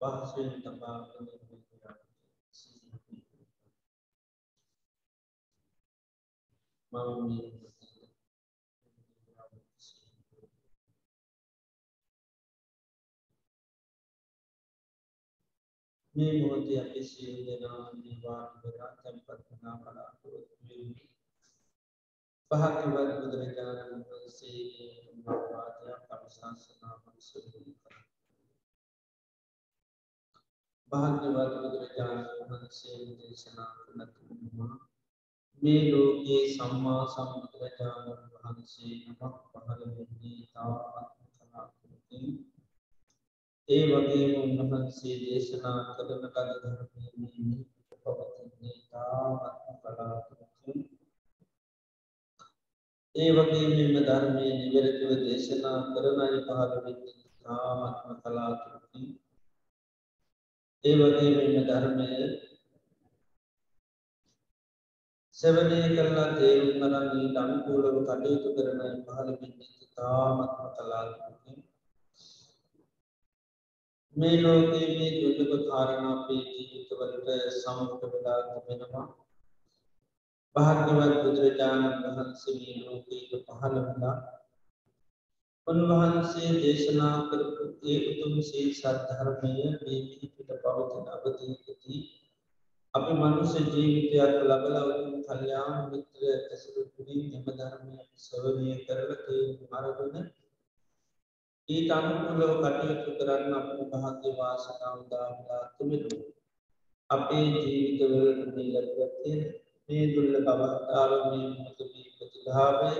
පහසුවෙන් තබාගෙන මම මේ මොහොතේ අපි සියලු දෙනා නිවාඩු කරා තැන්පත් වුණා බලාපොරොත්තු වෙමි. භාග්‍යවත් බුදුරජාණන් වහන්සේගේ මාවාදයක් අනුශාසනාවක් සිදු කරා. භාග්‍යවත් බුදුරජාණන් වහන්සේ දේශනා කළ තුන්මා මේ ලෝකයේ සම්මා සම්බුදුරජාණන් වහන්සේ නමක් පහළ වෙන්නේ තාමත් කලාතුරකින් ඒ වගේම උන්වහන්සේ දේශනා කරන ලද ධර්මයේ පවතින්නේ තාමත් කලාතුරකින් ඒ වගේ මෙම ධර්මය නිවැරදිව දේශනා කරන අය පහළ වෙන්නේ තාමත්ම කලාතුරකින් ඒ වගේ මෙම ධර්මය සෙවනය කරලා තේරුම් අරන් අනුකූලව කටයුතු කරන අය පහළ වෙන්නේ තාමත්ම කලාතුරකින්. මේ ලෝකයේ මේ දුර්ලභ කාරණා අපේ ජීවිතවලට සමුඛ වෙලා තිබෙනවා. භාග්‍යවත් බුදුරජාණන් වහන්සේ මේ ලෝකයට පහළ වුණා. උන්වහන්සේ දේශනා කරපු ඒ උතුම් සීල් සද්ධර්මය මේ පිට පවතින අවධියකදී අපි මනුෂ්‍ය ජීවිතයක් ලබලා උතුම් කල්යාණ මිත්‍ර ඇසුරු තුලින් එම ධර්මය ශ්‍රවණය කරලා තේරුම් අරගෙන ඊට අනුකූලව කටයුතු කරන්න අප භාග්‍ය වාසනාව දාලා තුමිනු. අපේ ජීවිතවලට මේ ලැබගත්තේ මේ දුර්ලභ අවස්ථාවේ මොහොතේ ප්‍රතිභාවය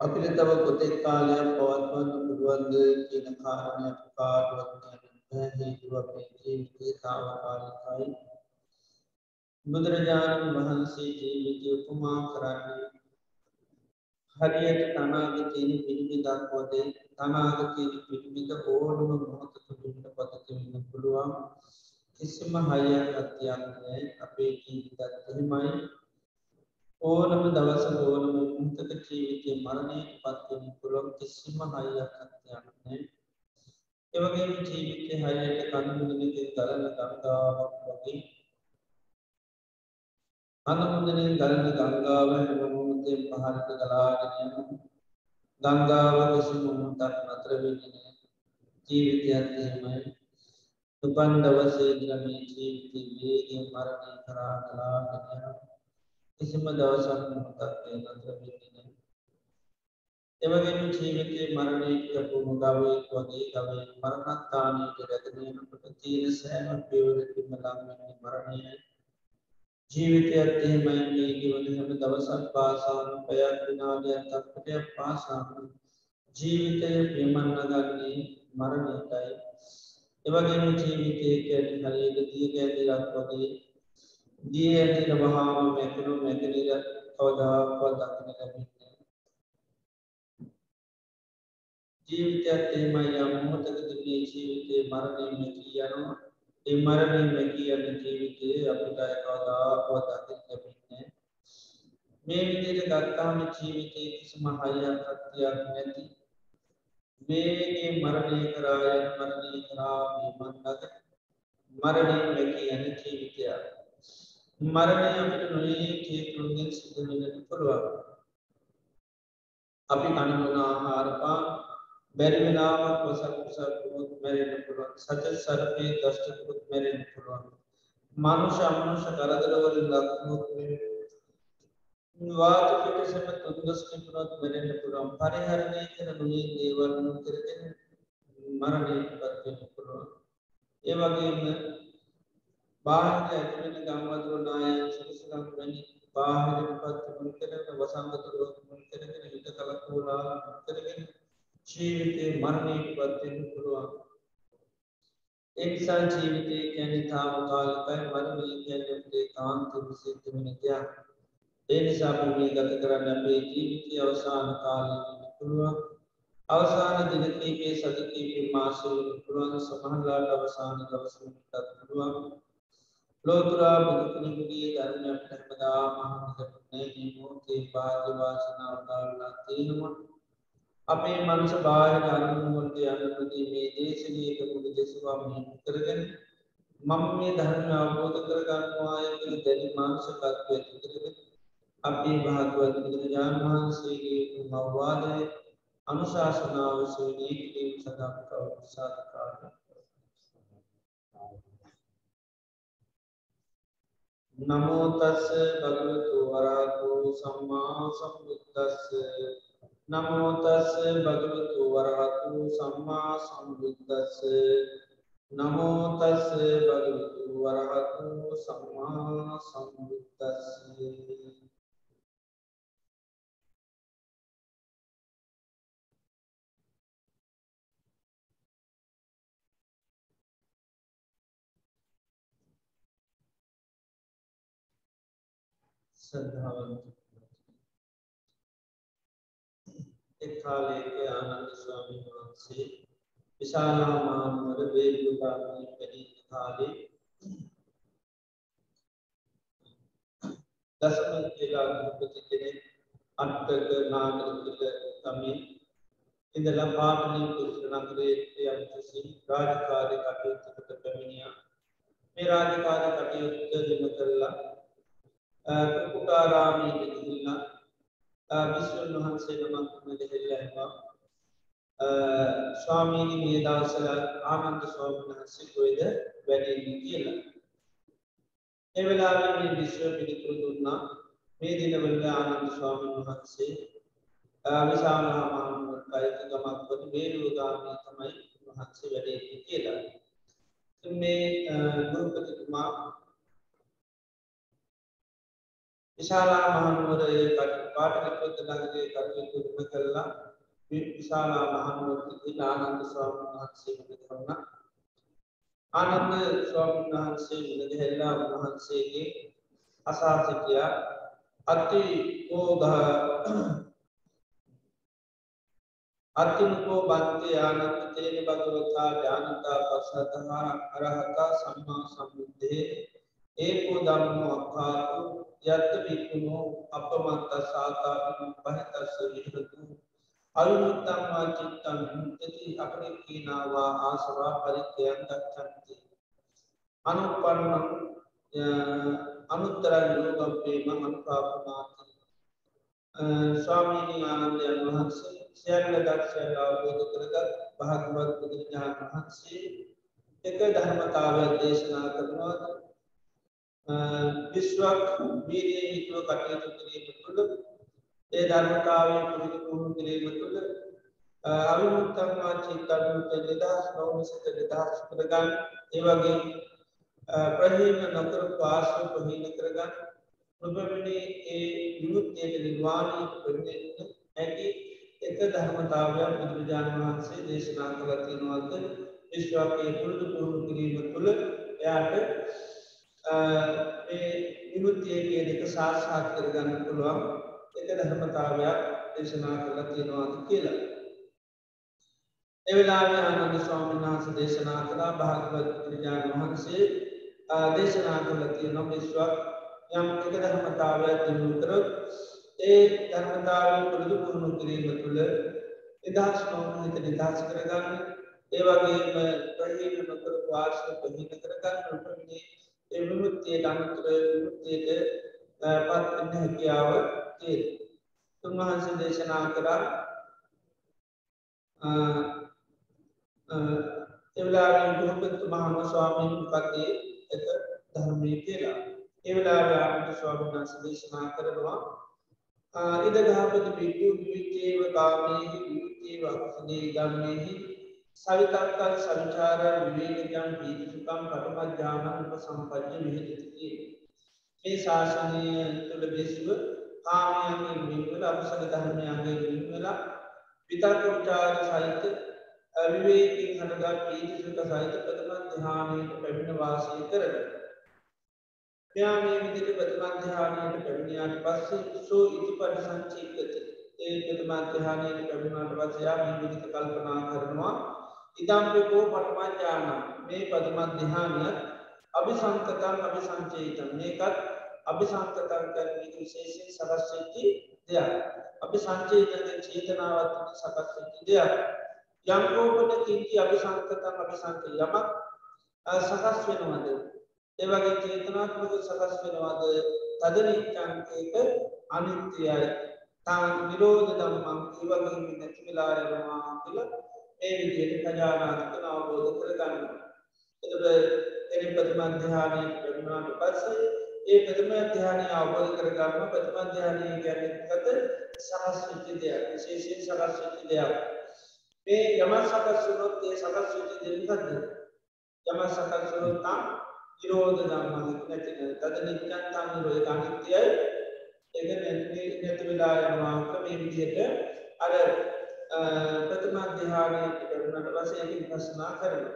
අපිට තව කොතෙක් කාලයක් පවත්වන්න පුළුවන්ද කියන කාරණය කාටවත් කියන්න හේතුව අපේ ජීවිතේ తాවකාලිකයි. බුදුරජාණන් වහන්සේ ජීවිතය උපමා කරන්නේ හරියට තනාගතයන පිළිමිදක් වදේ තනාගතයන පිළිමිද ඕනම මොහොතක පිට පතකවෙන්න පුළුවන්. කිසිම හයක් අත්‍යයන්නයි අපේ ජීවිතත් එහෙමයි. ඕනම දවස ඕනම මුහතක ජීවිතය මරණයට පත්වෙන පුළුවන් කිසිම හයක් අත්‍යයන්නයි එවගේම ජීවිතය හයට කඳුමුදනති දලන ගංගාවක් වගේ. අනමුදනින් ගලන ගංගාව හැමමුහතේ පහරට ගලාගෙන ගංගාව කිසි මොහොතක් නතර වෙන්නේ ජීවිතයත් එහෙමයි. උපන් දවසේ ඉඳලා ජීවිතේ වේගයෙන් මරණය කරා ගලාගෙන කිසිම දවසක් මොහොතක් නතර වෙන්නේ නැහැ. එවැගේම ජීවිතේ මරණයට යපුණු ගවයෙක් වගේ ගවයෙක් මරණස්ථානයට රැගෙන යනකොට තියෙන සෑම පියවරකින්ම ලං වෙන්නේ මරණයයි. ජීවිතයත් එහෙමයි මේ ගෙවන හැම දවසක් පාසාම පැයක් විනාඩයක් තත්පරයක් පාසාම ජීවිතය පියමන්නගන්නේ මරණයටයි. එවගේම ජීවිතය කැට හරියට දිය ගැදිලක් වගේ දිය ඇතිල වහාම මැකනු මැකනිර කවදාවත් දකින ලැබින්නේ ජීවිතයත් එහෙමයි. යම් මොහොතකදී මේ ජීවිතේ මරණය මෙකී යනවා. ඒ මරණය මෙකී යන ජීවිතයේ අපිට කවදාවත් දකින්න ලැබෙන්නේ මේ විදිහට ගත්තාම ජීවිතයේ කිසිම හයියක් අත්‍යක් නැති වේගේ මරණය කරා යන මරණය කරා මේ මන්නක මරණය මෙකී යන ජීවිතයක්. මරණය අපිට නොයේ හේතුන්ගෙන් සිදු වෙන්නට පුළුවන්. අපි කනබුන ආහාර පාන බැරි වෙලාවක් වසක් කුසක් වුණොත් මැරෙන්න පුළුවන් සත සර්පේ දෂ්ටකුත් මැරෙන්න පුළුවන් මනුෂ්‍ය අමනුෂ්‍ය කරදරවලින් ලක්නොත් වාත පිටසම තුන්දස් කිපුණොත් මැරෙන්න පුළුවන්. පරිහරණය කර නොයේ දේවල් නොකරගෙන මරණයට පත් වෙන්න පුළුවන් ඒ වගේම බාහිර ඇතුළෙන ගම්වතුර නායන් සුදුසුකම් වැනි බාහිර පත් මුල් කරගෙන වසංගත රෝග මුල් කරගෙන හිත කලකෝලා මුල් කරගෙන ජීවිතේ මරණයට පත්වෙන්න පුළුවන්. එනිසා ජීවිතය කැනෙ තාම කාලකයි මරණය කැනටේ කාන්තම සිද්ධ වෙන දෙයක්. ඒ නිසා මේ ගත කරන්න අපේ ජීවිතය අවසාන කාලය පුළුවන්. අවසාන දින කීපේ සති කීපේ මාසවල පුළුවන්. සමහරලාට අවසාන දවසවලටත් පුළුවන්. ලෝතුරා බුදු කෙනෙකුගේ ධර්මයක් හැමදාම අහන්නට මේ මොහොතේ භාග්‍ය වාසනාව දාලා තියෙනවා. අපේ මනස බාහිර අරමුණු වලට යන්නදී මේ දේශනීය කරුණු දෙසවා මෙහෙම කරගෙන මම මේ ධර්මය අවබෝධ කරගන්නවාය කියලා දැඩි මානසිකත්වයක් ඇති කරගෙන අපේ භාග්‍යවත් බුදුරජාණන් වහන්සේගේ මවවාදය අනුශාසනාව සේනී කිරීම සඳහා කවුරු සාධකාරණය නමෝතස්ස භගවතු වරහතු සම්මා සම්බුද්දස්ස නමෝතස්ස භගවතු වරහතු සම්මා සම්බුද්දස්ස. නමෝතස්ස භගවතු වරහතු සම්මා සම්බුද්දස්ස. සද්ධාවන්ත එක් කාලයක ආනන්ද ස්වාමීන් වහන්සේ විශාලා මානුවර වේළුගාමී වැඩි කාලේ දසම කියලා ගෘහපති කෙනෙක් අට්ටක නාගරකිල තමේ ඉඳලා පාටලී පුත්‍ර නගරයේ යම්කිසි රාජකාරී කටයුත්තකට පැමිණියා. මේ රාජකාරී කටයුත්ත දින කරලා කුකුටාරාමීට ගිහිල්ලා විශ්වන් වහන්සේ නමක් මෙදෙහෙල්ලවා ස්වාමීනි මේ දවසල ආනන්ද ස්වාමීන් වහන්සේ කොයිද වැඩෙන්නේ කියලා. ඒ වෙලාවේ මේ විශ්ව පිළිතුරු දුන්නා. මේ දිනවල ආනන්ද ස්වාමීන් වහන්සේ විශාලා මහනුවර කයික ගමක් වන වේලුවගාමී තමයි වහන්සේ වැඩෙන්නේ කියලා. මේ ගෘහපතිතුමා විශාලා මහනුවර පාටලිපොත් නගරයේ කටයුතු උප කරලා විශාලා මහනුවරදී ආනන්ද ස්වාමීන් වහන්සේ මුණ කරන ආනන්ද ස්වාමීන් වහන්සේ මුණ ගැහිලා උන්වහන්සේගේ අසා සිටියා අති ඕඝ අතිමුකෝ බන්තේ ආනන්ද තේන භගවතා ඥානතා පස්සතහා අරහතා සම්මා සම්බුද්ධේ ඒකෝ ධම්මෝ අක්ඛාතු යත්ත වික්කුණෝ අපමත්ත සාතාපිනු පහිතස්ස විහෙරතු. අවිමුත්තම්වා චිත්තං මුත්තති අපරික්ඛීනාවා ආසවා පරිත්‍යං ගච්ඡanti අනුපන්නං අනුත්තර යෝගප්පේම අනුපාපනාති ස්වාමීනි ආනන්දයන් වහන්සේ සියල්ල දක්ෂයන් අවබෝධ කරගත් භාගවත් බුදුරජාණන් වහන්සේ එක ධර්මතාවයක් දේශනා කරනවා. විශ්වක් වීරයේ හිතුව කටයුතු කිරීම තුළ ඒ ධර්මතාවය පුරුදු පුහුණු කිරීම තුළ අවිමුත්තම්වා චිත්තන්ත නිදහස් නොවනසිත නිදහස් කරගන්න. ඒ වගේ ප්‍රහීන නොකර පාර්ශ්ව ප්‍රහීන කරගන්න. නොබැමිණි ඒ විමුක්තියට නිර්වාණය ප්‍රඥෙන්න හැකි එක ධර්මතාවයක් බුදුරජාණන් වහන්සේ දේශනා කළ තියෙනවාද විශ්වාකයේ පුරුදු පුහුණු කිරීම තුළ එයාට මේ විමුත්තියගේ දෙක සාක්ෂාත් කරගන්න පුළුවන් එක ධර්මතාවයක් දේශනා කරලා තියෙනවාද කියලා. එවෙලාවේ ආනන්ද ස්වාමීන් වහන්සේ දේශනා කළා භාගවත් බුදුරජාණන් වහන්සේ දේශනා කරලා තියෙන විශ්වක් යම් එක ධර්මතාවයක් දිනු කරොත් ඒ ධර්මතාවය පුරුදු පුහුණු කිරීම තුළ නිදහස් නොවන හිත නිදහස් කරගන්න ඒ වගේම ප්‍රහීන නොකර වාර්ෂ ප්‍රහීන කරගන්න උපමිනේ ඒ විමුක්තියට අනුතර විමුක්තියට පත්වෙන්න හැකියාව තියෙන. තුන්වහන්සේ දේශනා කරා එවලාවෙන් ගෘහපති මහම ස්වාමීන් කතේ එක ධර්මය කියලා. එවලාව ආමට ස්වාමීන් වහන්සේ දේශනා කරනවා ඉද ගහපති පිටු විවිච්චේව කාමයහි විවිච්චේව අකුසලේ ගම්මෙහි සවිතක්කල් සංචාර විවේකජම් පීතිසුකම් පටමජ්‍යාන උප සම්පජ්‍ය විහිදතිති. මේ ශාසනය තුළ බෙසිව කාමයන්ගේ මින්වල අපසල ධර්මයන්ගේ මින්වලා විතර්ක විචාර සහිත අවිවේකින් හටගත් පීතිසුක සහිත ප්‍රථම ධ්‍යානයට පැමිණ වාසය කරන. ්‍යාමේ විදිට ප්‍රථම ධ්‍යානයට පැමිණියාට පස්සේ සෝ ඉති පට සංචීකති ඒ ප්‍රථම ධ්‍යානයේ ලැබුණාට පස්සේ යා මේ විදිහට කල්පනා කරනවා ඉදම්පකෝ පටමජ්ජානම් මේ පදමත් දිහානත් අභිසංකතන් අභිසංචේතන් මේකත් අභිසංකතන් කරනක විශේෂයෙන් සකස්වෙච්චි දෙයක්. අපි සංචේතන චේතනාවත් සකස්වෙච්චි දෙයක්. යම්කෝපට තිංචි අභිසංකතන් අභිසංක යමක් සකස් වෙනවද? ඒවගේ චේතනාත්මක සකස් වෙනවාද? තදනිච්චන්කයක අනිත්‍යයයි. තාන් විරෝධ දම්මම් ඒවගේ නැති වෙලායවා කියලා ඒ විදිහට කජානාතිකන අවබෝධ කරගන්න. එතකොට එනි ප්‍රථම ධ්‍යානයේ ලැබුණාට පස්සේ ඒ ප්‍රථම ධ්‍යානය අවබෝධ කරගන්න ප්‍රථම ධ්‍යානය කියන්නේ මොකද? සකස් වෙච්ච දෙයක්. විශේෂයෙන් සකස් වෙච්ච දෙයක්. මේ යම සකස් වුණොත් ඒ සකස් වෙච්ච දේ මොකද්ද? යම සකස් වුණොත් නම් නිරෝධ ධම්ම නැති තද නිත්‍යං තං නිරෝධ අනිත්‍යයි. ඒක නැති නැති වෙලා යනවා මේ විදිහට අර ප්‍රථම ධ්‍යානයට ලැබුණාට පස්සේ ඒක විපස්සනා කරනවා.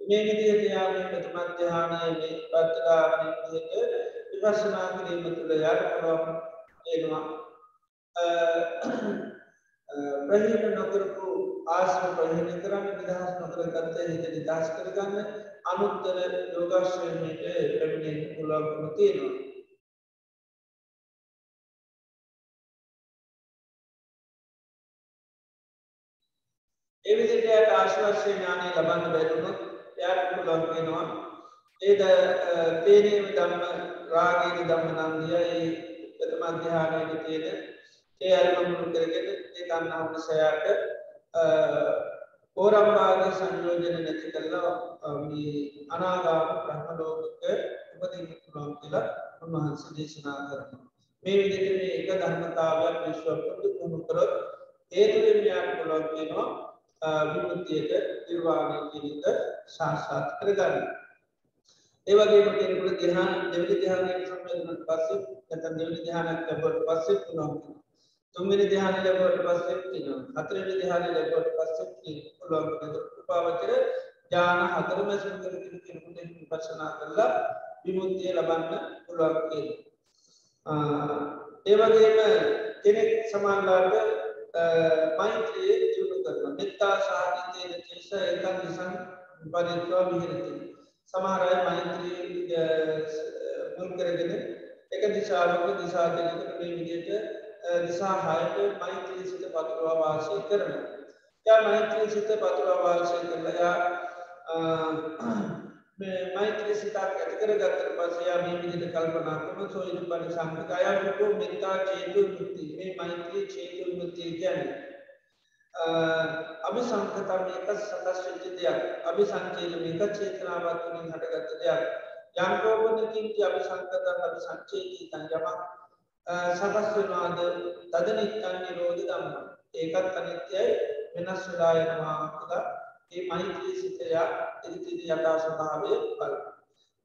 මේ විදිහට යාමේ ප්‍රථම ධ්‍යානයේ මේ පත්‍රාවනේ විදිහට විපස්සනා කිරීම තුළ යාර පුළුවන් එනවා. ප්‍රහීන නොකරපු ආශ්‍රම ප්‍රහීන කරන්න නිදහස් නොකර ගත්ත හිත නිදහස් කරගන්න අනුත්තර යෝගාශ්‍රමයට පැමිණෙන්න පුළුවන්කම තියෙනවා. එවිදිට ආශ්වාසය ඥානය ලබන්න බැරුණොත් යාට පුළුවන් වෙනවා. ඒද තේනේ ධම්ම රාගයේ ධම්ම නන්දිය ඒ ප්‍රථම අධ්‍යානයේ තියෙන ඒ අරමුණු කරගෙන ඒ තණ්හාව සයාට ඕරම්භාග සංයෝජන නැති කළා මේ අනාගාම බ්‍රහ්ම ලෝකක උපදින්න පුළුවන් කියලා උන්වහන්සේ දේශනා කරනවා. මේ විදිහට මේ එක ධර්මතාවයක් විශ්වපුරුදු පුහුණු කරොත් ඒ තුළින් යාට පුළුවන් වෙනවා විමුක්තියට නිර්වාණය කියන එක සාක්ෂාත් කරගන්න. ඒ වගේම කෙනෙකුට ධ්‍යාන දෙවෙනි ධ්‍යානයට සම්බන්ධ පස්සේ නැත්නම් දෙවෙනි ධ්‍යානයක් ලැබුවට පස්සේ පුළුවන්. තුන්වෙනි ධ්‍යානය ලැබුවට පස්සේ තියෙනවා. හතරවෙනි ධ්‍යානය ලැබුවට පස්සේ පුළුවන්. උපාවචර ඥාන හතරම සුන් කරගෙන කෙනෙකුට විපස්සනා කරලා විමුක්තිය ලබන්න පුළුවන් කියනවා. ඒ වගේම කෙනෙක් සමානලාට මෛත්‍රියේ දියුණු කරන මෙත්තා සාහිතයන චේෂ ඒකන් නිසන් පරිත්වා විහිරති. සමහරය මෛත්‍රී මුල් කරගෙන එක දිශාවක දිසා දෙනකට මේ විදියට දිසා හයට මෛත්‍රී සිත පතුරවා වාසය කරන යා මෛත්‍රී සිත පතුරවා වාසය කරලයා මෛත්‍රී සිතක් ඇතිකර ගත්තර පසයා මේ විදිට කල්පනා කරන සොයිද පනි සම්පික අයටකෝ මෙත්තා චේතු මුක්ති මේ මෛත්‍රී චේතු මුක්තිය කියන්නේ අභිසංකතම එක සකස් වෙච්ච දෙයක්. අභිසංචේත මේක චේතනාවත් තුළින් හටගත්ත දෙයක්. යන්කෝපනකින්ති අභිසංකතන් අභිසංචේති තන් යමක් සකස් වෙනවාද? තද නිත්‍යන් නිරෝධ ධම්ම. ඒකත් අනිත්‍යයි වෙනස් වෙලා යනවා කියලා ඒ මෛත්‍රී සිතයා ඉදිරි යථා ස්වභාවය බල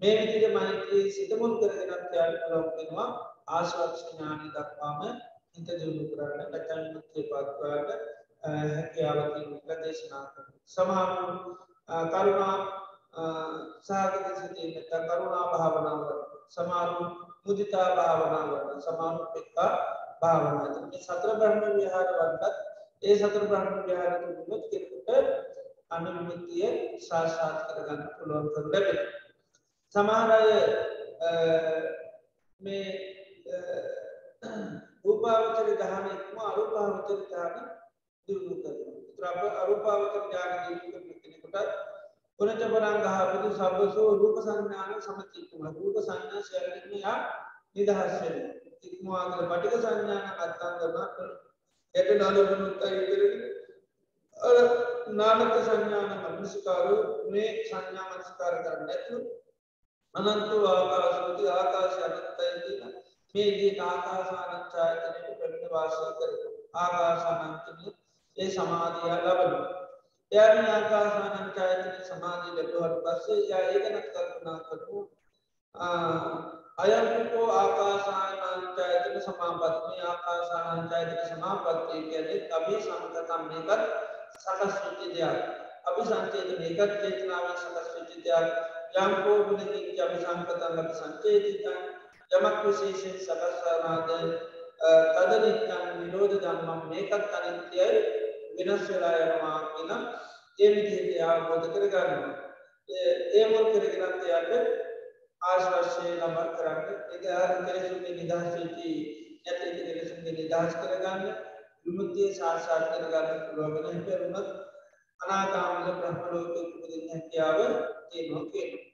මේ විදිහට මෛත්‍රී සිත මුල් කරගෙනත් යාට පුළුවන් වෙනවා. ආශ්‍රක්ෂ ඥානි දක්වාම හිත දියුණු කරන්න නැත්නම් මුක්තිය පත්වන්න හැකියාව තියෙන දේශනා කරන සමහරු කරුණා සාගත සිතේ නැත්නම් කරුණා භාවනාව සමහරු මුදිතා භාවනාව සමහරු පිටා භාවනාව මේ සතර බ්‍රහ්ම විහාර වලත් ඒ සතර බ්‍රහ්ම විහාර තුනත් කෙනෙකුට අනුමිතිය සාක්ෂාත් කරගන්න පුළුවන් කර ලැබෙන සමහර අය මේ රූපාවචර දහන ඉක්ම අරූපාවචර දාන දියුණු කරනවා. අරූපාවචර ඥාන දියුණු කරන කෙනෙකුට පුනච පරං ගහපති සබ්බසෝ රූප සංඥාන සමචිත්තම රූප සංඥා ශරීරයෙන් යා නිදහස් වෙනවා. ඉක්මවාගල පටික සංඥාන අත්තංගම එට නාලවනුත් ඉදිරියට අර නානක සංඥාන මනසිකාරු මේ සංඥා මනසිකාර කරන්න නැතුව අනන්තු ආකාශෝති ආකාශ අනත්තයි කියන මේ දී ආකාසානච්ඡායතනයට ප්‍රමිත වාසය කරනවා. ආකාසානන්තනිය ඒ සමාධිය ලබන යාන ආකාසානංචායතන සමාධී ලැබුවට පස්සේ යා ඒකනත් කල්පනා කරපු අයම්කෝ ආකාසානංචායතන සමාපත්මි ආකාසානංචායතන සමාපත්තිය කියන්නේ අභි සංකතම් මේකත් සකස් වෙච්ච දෙයක්. අභි සංචේත මේකත් චේතනාවෙන් සකස් වෙච්ච දෙයක්. යම්කෝ බුද්ධික අභි සංකතම් අභි සංචේතිතං. යමක් විශේෂයෙන් සකස් වනාද තද නිත්‍යන් නිරෝධ ධම්මම් මේකත් අනිත්‍යයි. වෙනස් වෙලා යනවා කියන ඒ විදිහට අවබෝධ කරගන්නවා. ඒ මුල් කරගෙනත් එයාට ආශ්වාසය ළමා කරන්න එක කෙලෙසුන්ගේ නිදහස් වෙච්චි නැති කෙලෙසුන්ගේ නිදහස් කරගන්න විමුක්තිය සාක්ෂාත් කරගන්න පුළුවන් වෙන පෙරුණත් අනාගාමී බ්‍රහ්ම ලෝකෙ උපදින්න හැකියාව තියෙනවා කියනවා.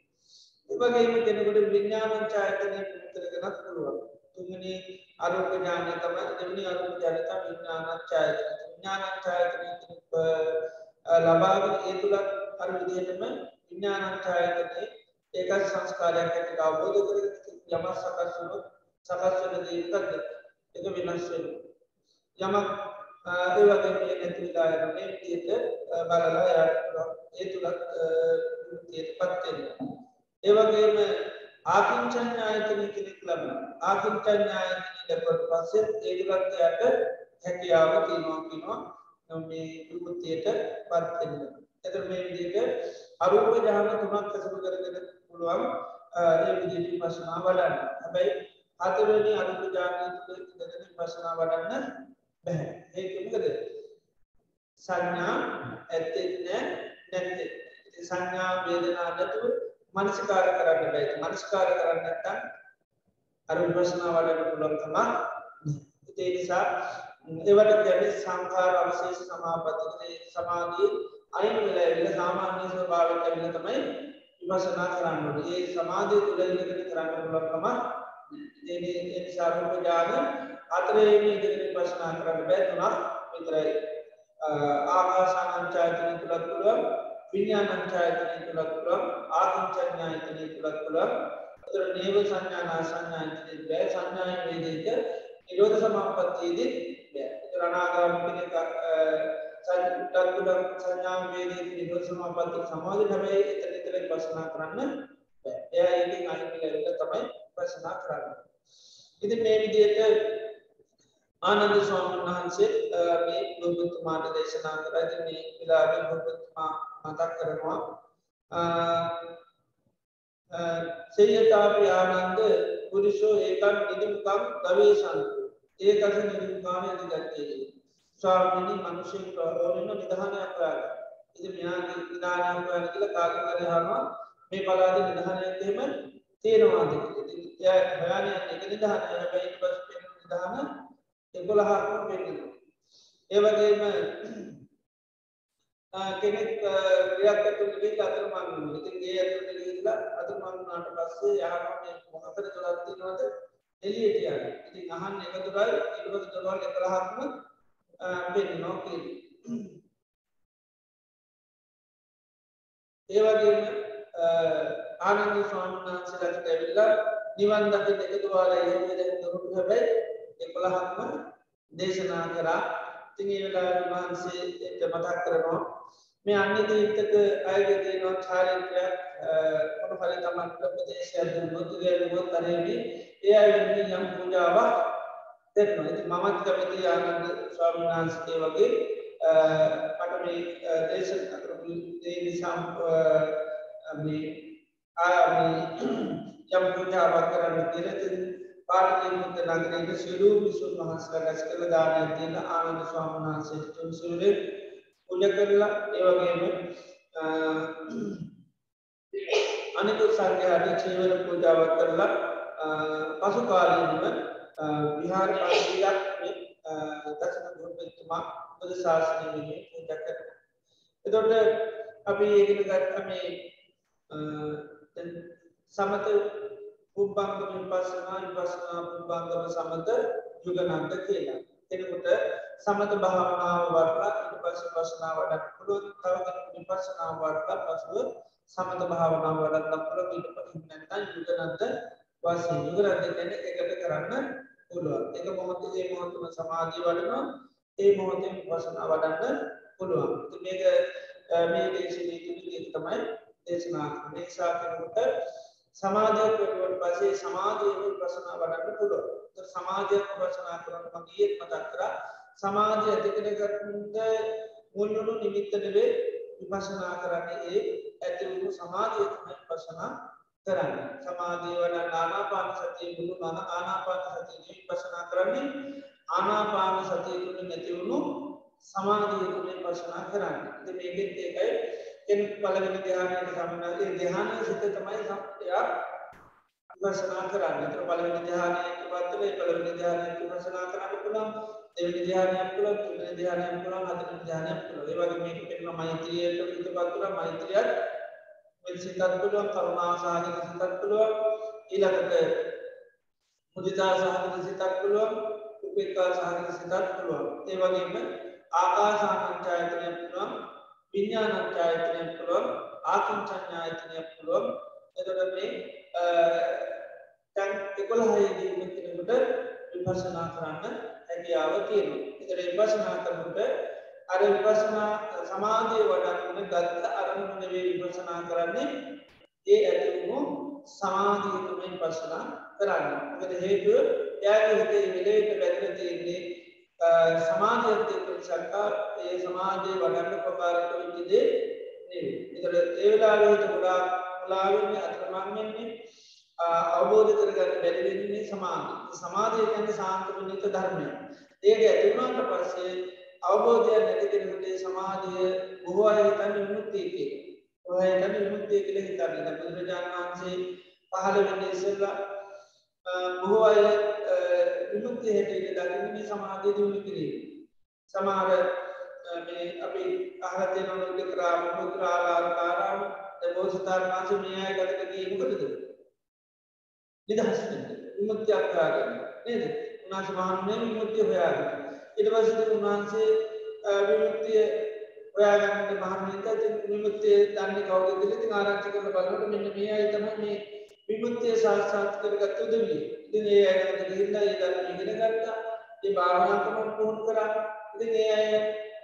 ඒ වගේම කෙනෙකුට විඥාන ඡායතනෙ කරගෙනත් පුළුවන්. තුන්වෙනි අරූප ඥානය තමයි දෙවෙනි අරූප ඥානය තමයි විඥාන ඡායතන. විඥාන ඡායතනෙ ලබාගෙන ඒ තුලත් අර විදිහටම විඥාන ඡායතනේ ඒකත් සංස්කාරයක් ඇති අවබෝධ කර යම සකස් වුණොත් සකස් වෙන දේ එකක්ද ඒක වෙනස් වෙනවා. යමක් ඒ වගේ මේ නැති වෙලා යන මේ විදිහට බලලා යාට ඒ තුලත් විමුක්තියටපත් වෙනවා. ඒ වගේම ආකින්චඤ්ඤායතන කෙනෙක් ලබන ආකින්චඤ්ඤායතන ලැබුවට පස්සේ ඒ තුලත් යාට හැකියාව තියෙනවා කියනවා මේ විමුක්තියට පත් වෙන්න. එතකොට මේ විදිහට අරූප ඥාන තුනක් ඇසුරු කරගෙන පුළුවන් ඒ විදිහට විපස්සනා වඩන්න. හැබැයි හතරවෙනි අරූප ඥානය තුළ ඉඳගෙන විපස්සනා වඩන්න බැහැ. ඒක මොකද? සංඥා ඇත්තේ නැහැ නැත්තේ. ඉතින් සංඥා වේදනා නැතුව මනසිකාර කරන්න බැහැ. මනසිකාර කරන්න නැත්නම් අර විපස්සනා වඩන්න පුළුවන් තමයි. ඒ නිසා ඒවට ගැන සංකාර අවශේෂ සමාපතියේ සමාධී අයින් වෙලා ඇවිල්ලා සාමාන්‍ය ස්වභාවයට ඇවිල්ලා තමයි විපස්සනා කරන්න ඕනේ. ඒ සමාධිය තුළ ඉඳගෙන කරන්න පුළුවන්කම ඒ ඒ නිසා රූප ඥාන හතරේම ඉඳගෙන විපස්සනා කරන්න බෑ තුනක් විතරයි. ආකාසානංචායතන තුලත් පුළුවන් විඤ්ඤාණංචායතන තුලත් පුළුවන් ආකින්චඤ්ඤායතන තුලත් පුළුවන් අතර නේව සංඥානා සංඥායතන බෑ සංඥාය වේදිත නිරෝධ සමාපත්තියේදී බෑ. ඒතර අනාගාමී කෙනෙක් සත්තුලක් සංඥාම් වේදී නිරෝධ සමාපatti සමාධි හැබැයි එතන එතන විපස්සනා කරන්න බෑ. එයා ඒකෙන් අයින් වෙලා තමයි විපස්සනා කරන්නේ. ඉතින් මේ විදිහට ආනන්ද ස්වාමීන් වහන්සේ මේ බුදුතුමාට දේශනා කරා. ඉතින් මේ විලාවේ බුදුතුමා මතක් කරනවා සේයතාපි ආනන්ද පුරුෂෝ ඒකන් නිදිමුකම් ගවේෂන්තු ඒකස නිදිමුකාම ඇතිගත්තේ ස්වාමිනි මනුෂයෙන් ප්‍රහෝලන නිදහනයක් කරාග ඉති මෙයාගේ නිධානයක් කරන කියල කාගකරහම මේ පලාද නිධානයක්හෙම තියෙනවාද හයානය එක නිධානය. හැබැයි පස් පෙන නිධාන එකොළහක්ම පෙන්න්න ඒවගේම කෙනෙක් ක්‍රියක්කතු ලිවී අතරමන් ඉතින් ඒ ඇතුට ලිල්ලා අතුමන්නාට පස්සේ යහම මොහතර තුළත්තිනවද එලියට යන ඉතින් අහන් එක තුරයි ඉල්වද තුරවල් එකොළහක්ම පෙන්නවා කියන. ඒවගේම ආනන්ද ස්වාමන්හන්සලට ඇවිල්ලා නිවන් දකිට එකතුවාල ඒම දරුට හැබැයි එකොළහක්ම දේශනා කරා තිඟේලා වහන්සේ මතක් කරනවා මේ අන්‍ය තීර්ථක අයගදීනවා චාරිත්‍රයක් කොන හරි තමන් ප්‍රපදේශයක් මුතුගේලුවොත් තරේවී ඒ අය යම් පූජාවක් දෙන්නවා. ඉති මමත් කැමති ආනන්ද ස්වාමීන් වහන්සේ වගේ මට මේ දේශන කරපු දේ නිසා ආ යම් පූජාවක් කරන්න කියලා. පාර්තියමුත නගරයට සිරු විසුන් වහන්සලා රැස් කළ දානය තියෙන ආනන්ද ස්වාමීන් වහන්සේට තුන් සිරුරේ පූජ කරලා ඒ වගේම අනිකුත් සංඝයාට චීවර පූජාවක් කරලා පසු කාලීනව විහාර පාශීලක් දසන ගුරුපතුමා බුද ශාසනය වෙනුවෙන් පූජා කරනවා. එතොට අපි ඒගෙන ගත්ත මේ සමත පුබ්බංග විපස්සනා විපස්සනා පුබ්බංගම සමත යුගනන්ත කියලා. කෙනෙකුට සමත භාවනාව වඩලා ඊට පස්සේ විපස්සනා වඩන්න පුළුවන්. තව කෙනෙකුට විපස්සනා වඩලා පසුව සමත භාවනාව වඩන්න පුළුවන්. ඊට පස්සේ නැත්නම් යුගනන්ත වශයෙන් යුගනන්ත කියන්නේ එකට කරන්න පුළුවන්. එක මොහොතේ ඒ මොහොතම සමාධිය වඩනවා. ඒ මොහොතේ විපස්සනා වඩන්න පුළුවන්. ඉතින් මේක මේ දේශනේ තුලින් තමයි දේශනා කරන්නේ. නිසා කෙනෙකුට සමාධිය කෙරුවට පස්සේ සමාධිය විපස්සනා වඩන්න පුළුවන්. ඒත් සමාධිය විපස්සනා කරන මම ඊයේ මතක් කරා. සමාධිය ඇති කරගන්න මුල්නුණු නිමිත්ත නෙවෙයි විපස්සනා කරන්නේ. ඒ ඇති වූ සමාධිය තමයි විපස්සනා කරන්න. සමාධී වඩ ආනාපාන සතිය බුදු මන ආනාපාන සතිය පසනා කරන්නේ. ආනාපාන සතිය තුළ නැතිවුණු සමාධී තුළේ පශනා කරන්න. මේගෙත් ඒකයි එ පලවෙනි ධ්‍යානයට සමනාගේ ධ්‍යාන සිත තමයි සම්පයක් විපසනා කරන්න. තර පලවෙනි ධ්‍යානයට පත්තරේ පලවෙනි ධ්‍යානයට විපසනා කරන්න පුළන් දෙවනි ධ්‍යානයක් පුළ තුනි ධ්‍යානයක් පුළන් හදන ධ්‍යානයක් පුළ ඒවගේ මේක පෙන්ම මෛත්‍රියයට හිත පත්තුර මෛත්‍රියත් සිතත් පුළුවන්. කරුණා සාහිත සිතත් පුළුවන්. ඊළඟට මුදිතා සහගත සිතක් පුළුවන්. උපේතා සහගත සිතත් පුළුවන් ඒවගේම ආකාසානංචායතනය පුළුවන්. විඤ්ඥානංචායතනය පුළුවන් ආකංචඥායතනය පුළුවන්. එතට මේ තැන් එකොළ හයදී මෙතිනකට විපසනා කරන්න හැකියාව තියෙන එතර විපසනා කරනට අර විපසනා සමාධය වඩන්න ගත්ත අරමුණ නෙවේ විපසනා කරන්නේ. ඒ ඇතිවුණු සමාධීතුමෙන් පසනා කරන්න. මකද හේතුව යාගේ හිතේ විලේට වැැදිල තියෙන්නේ සමාධයත්තය සක්කා ඒ සමාජය වඩන්න ප්‍රකාරක විටිදේ එතට ඒවෙලාවේට ගොඩා ලාවෙන්නේ අත්‍රමන්වෙන්නේ අවබෝධ කරගන්න බැරිවෙන්නේ සමාධ සමාධය. ගැන සාන්තපනිත ධර්මය ඒක ඇතිවුණට පස්සේ අවබෝධය නැතිකෙනටේ සමාධිය බොහෝ අයතන්න විමුත්තයකේ ඔහයතන විමුත්තය කළ හිතන්න බුදුරජාණන් වහන්සේ පහළ වෙන්න ඉස්සල්ලා බොහෝ අය විමුක්ති හැටියට දකින්නේ සමාධය දියුණු කිරීම. සමාර අපි අහතය නොට කරාම පුත්‍රාලාර කාරාම බෝසතාර මාස මේය ගතක කියීමකටද නිදහස් විමුක්ති අක්කාගන්න නේද? උනාස මහන්ේ විමුක්තිය හොයාගන්න ඉටවසද උන්වහන්සේ විමුක්තිය ඔයාගන්නට මහන්ත විමුක්තිය දන්න කවද ති ආරංචි කල බලට මෙන්න මේ අයිතම මේ විමුක්තිය සාත්සාත් කරගත්තු දවී ඉතින් ඒ අයට ගිහිල්ලා ඒ ධර්ම ඉගෙන ගත්තා. ඒ භාවනා කරන පුහුණු කරා. ඉතින් ඒ අය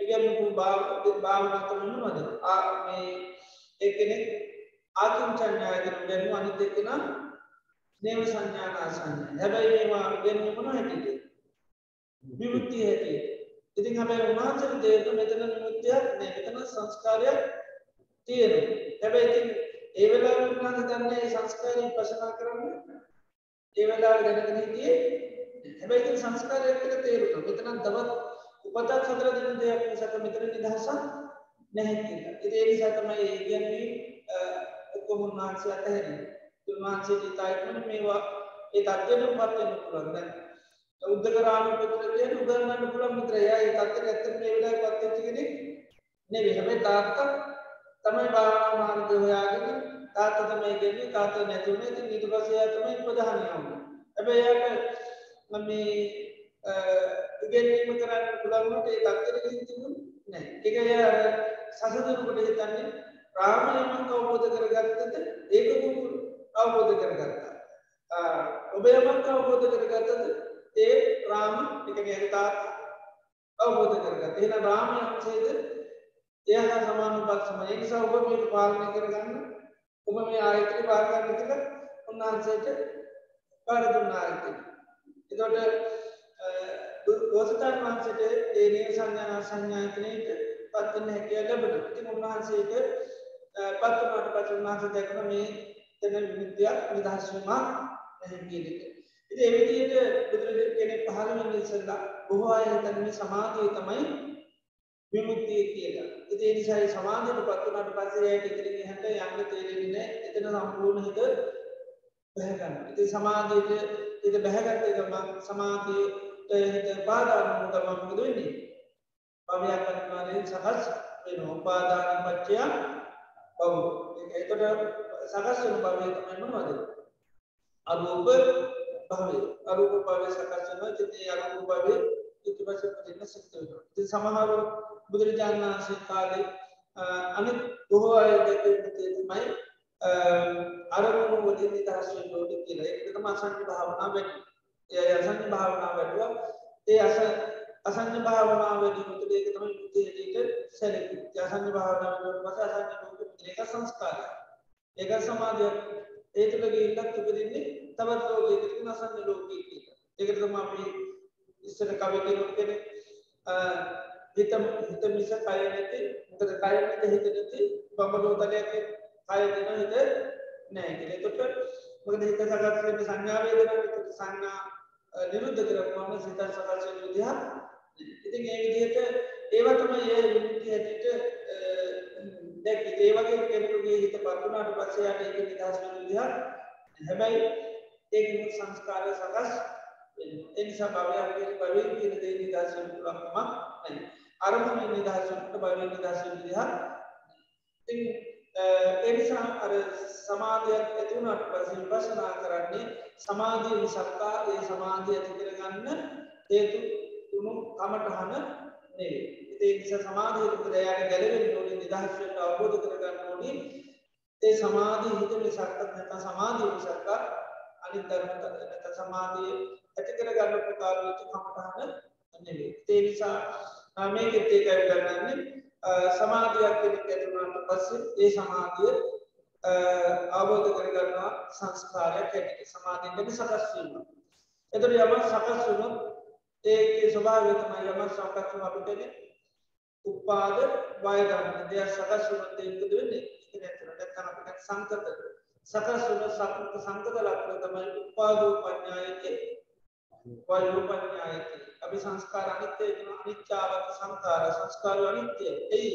ඉගෙනපු භාවනා කරනවද ආ මේ එක්කෙනෙක් ආතුම් සංඥායතන ගැනු අනිත් එක්කෙනා නේව සංඥාන ආසන්න හැබැයි මේවා ඉගෙනීම මොන හැටියට විමුක්තිය හැටියට. ඉතින් හැබැයි උන්වහන්සේ තේරෙන මෙතන විමුක්තියක් නෑ මෙතන සංස්කාරයක් තියෙනවා. හැබැයි ඉතින් ඒ වෙලාවට උන්වහන්සේ දන්නේ සංස්කාරය පසනා කරන්නේ ඒ වෙලාවට දැනගෙන හිටියේ හැබැයි සංස්කාරයක් කියලා තේරුණා. මෙතන තවත් උපතක් හතර දෙන දෙයක් නිසා මෙතන නිදහසක් නැහැ කියලා. ඉතින් ඒ නිසා තමයි ඒ කියන්නේ ඔක්කොම උන්වහන්සේ අතහැරියේ. උන්වහන්සේ ඉතාලි මේවා ඒ තත්ත්වෙට පත් වෙන්න පුළුවන්. දැන් උද්දකරාම පුත්‍ර කියන උගන්වන්න පුළුවන් මිත්‍රයා ඒ තත්ත්වෙට ඇත්තට මේ වෙලාවේ පත් වෙච්ච කෙනෙක් නෙවෙයි. හැබැයි තාත්තා තමයි භාවනා මාර්ගය හොයාගෙන තාත තමයි ගෙන්නේ තාත නැතිවුණ ඉතින් ඊට පස්සේ එයා තමයි ප්‍රධානය වුණේ. හැබැයි එයාට මම මේ ඉගෙනීම කරන්න පුළුවන් වුණේ ඒ තත්ත්වෙට ගිහින් තිබුණේ නැහැ. ඒක එයා සසඳනකොට හිතන්නේ රාමය මම අවබෝධ කරගත්තද ඒක කුමු අවබෝධ කරගත්තා. ඔබ යමක් අවබෝධ කරගත්තද ඒ රාම එක කියන්නේ තාත් අවබෝධ කරගත්තා. එහෙනම් රාමය අංශයේද එයා සමාන පක්ෂම ඒ නිසා ඔබ මේක පාලනය කරගන්න ඔබ මේ ආයතනය පාලනය කියලා උන්වහන්සේට පාර දුන්නා ආයතනය. එතකොට ගෝසතාන් වහන්සේට ඒ නේව සංඥා සංඥායතනයට පත් වෙන්න හැකියාව ලැබුණා. ඉතින් උන්වහන්සේට පත් වුණාට පස්සේ උන්වහන්සේ දැක්කම මේ තන විද්‍යාව නිදහස් වීමක් නැහැ කියන එක. ඉතින් ඒ විදිහට බුදුරජාණන් කෙනෙක් පහළ වෙන ඉස්සෙල්ලා බොහෝ අය හිතන්නේ සමාධිය තමයි විමුක්තිය කියලා. ඉතින් ඒ නිසා ඒ සමාධියට පත් වුණාට පස්සේ ඇයි ඉතින් එහට යන්න තේරෙන්නේ නැහැ. එතන සම්පූර්ණ හිත බැහැ ගන්න. ඉතින් සමාධියට හිත බැහැගත්ත ගමන් සමාධියට හිත බාධා වුණ ගමන් මොකද වෙන්නේ? භවයක් අනිවාර්යෙන් සකස් වෙනවා. උපාදාන පත්‍ය භව. ඒකට සකස් වෙන භවය තමයි මොනවද? අරූප භවය. අරූප භවය සකස් වෙනවා. ඉතින් අරූප භවය ඊට පස්සේ පදින්න සිද්ධ වෙනවා. ඉතින් සමහර බුදුරජාණන් වහන්සේ කාලේ අනිත් බොහෝ අය දැකපු තමයි අරමුණු වලින් නිදහස් වෙන්න ඕනේ කියලා. ඒකට තමයි අසංඥ භාවනාව වැඩි. ඒ අසංඥ භාවනාව වැඩුවා. ඒ අස අසංඥ භාවනාව වැඩි මුතුල ඒක තමයි මුතේට සැලකෙන්නේ. ඒ අසංඥ භාවනාව වලට පස්සේ අසංඥ මුතුල ඒක සංස්කාරය. ඒක සමාධිය ඒ තුළ ගිහිල්ලත් උපදින්නේ තවත් ලෝකයකට අසංඥ ලෝකයක කියලා. ඒකට තමයි අපි ඉස්සර කවි කෙනෙක් කෙනෙක් හිත හිත මිස කය නැති මොකද කය නැති හිත නැති බඹලෝ තලයක කය දෙන හිත නෑ කියලා. එතකොට මොකද හිත සකස් වෙන්නේ සංඥා වේදනා විතර සංඥා නිරුද්ධ කරපුවම සිත සකස් වෙන විදිහ. ඉතින් ඒ විදිහට ඒවා තමයි ඒ විමුක්තිය හැටියට දැන් ඒ වගේ කෙනෙකුගේ හිත පතුනාට පස්සේ යාට ඒක නිදහස් වෙන විදිහ. හැබැයි ඒක සංස්කාරය සකස් එනිසා භවයක් කියන භවයෙන් කියන දේ නිදහස් වෙන්න පුළුවන් කමක් නැහැ. අරමුණ නිදහස් වෙන්නට භවයෙන් නිදහස් වෙන්න විදිහ. ඉතින් එනිසා අර සමාධයක් ඇතිවුණට පස්සේ විපස්සනා කරන්නේ සමාධිය මිසක්කා ඒ සමාධිය ඇති කරගන්න හේතු තුනු කමටහන නෙවෙයි. ඒ නිසා සමාධිය තුළ යාට ගැලවෙන්න ඕනේ නිදහස් වෙන්න අවබෝධ කරගන්න ඕනේ. ඒ සමාධිය හිත මිසක්ක නැත්නම් සමාධිය මිසක්කා අනිත් ධර්ම නැත්නම් සමාධිය ඇති කරගන්න ප්‍රකාර වෙච්ච කමටහන නෙවෙයි. ඒ නිසා මේකෙත් ඒකයි ගන්නන්නේ සමාධයක් කෙනෙක් ඇතුනාට පස්සේ ඒ සමාධිය අවබෝධ කරගන්නවා සංස්කාරයක් ඇටි සමාධීන්ට සකස්වීම. එතුර යම සකස් වුණු ඒ ස්වභාවතම යම සකස්ම අපිටන උපාද වයදන්න දෙයක් සකස් වුණත් ඒකද වෙන්නේ? නැතුනට කනපිට සංකත. සකස් වුණ සකත සංකත ලක්න තමයි උපාදූ පඥායකේ වයූපඥායකේ අපි සංස්කාර අනිත්‍යය වෙන අනිච්චාවත සංකාර සංස්කාර අනිත්‍යය එයි.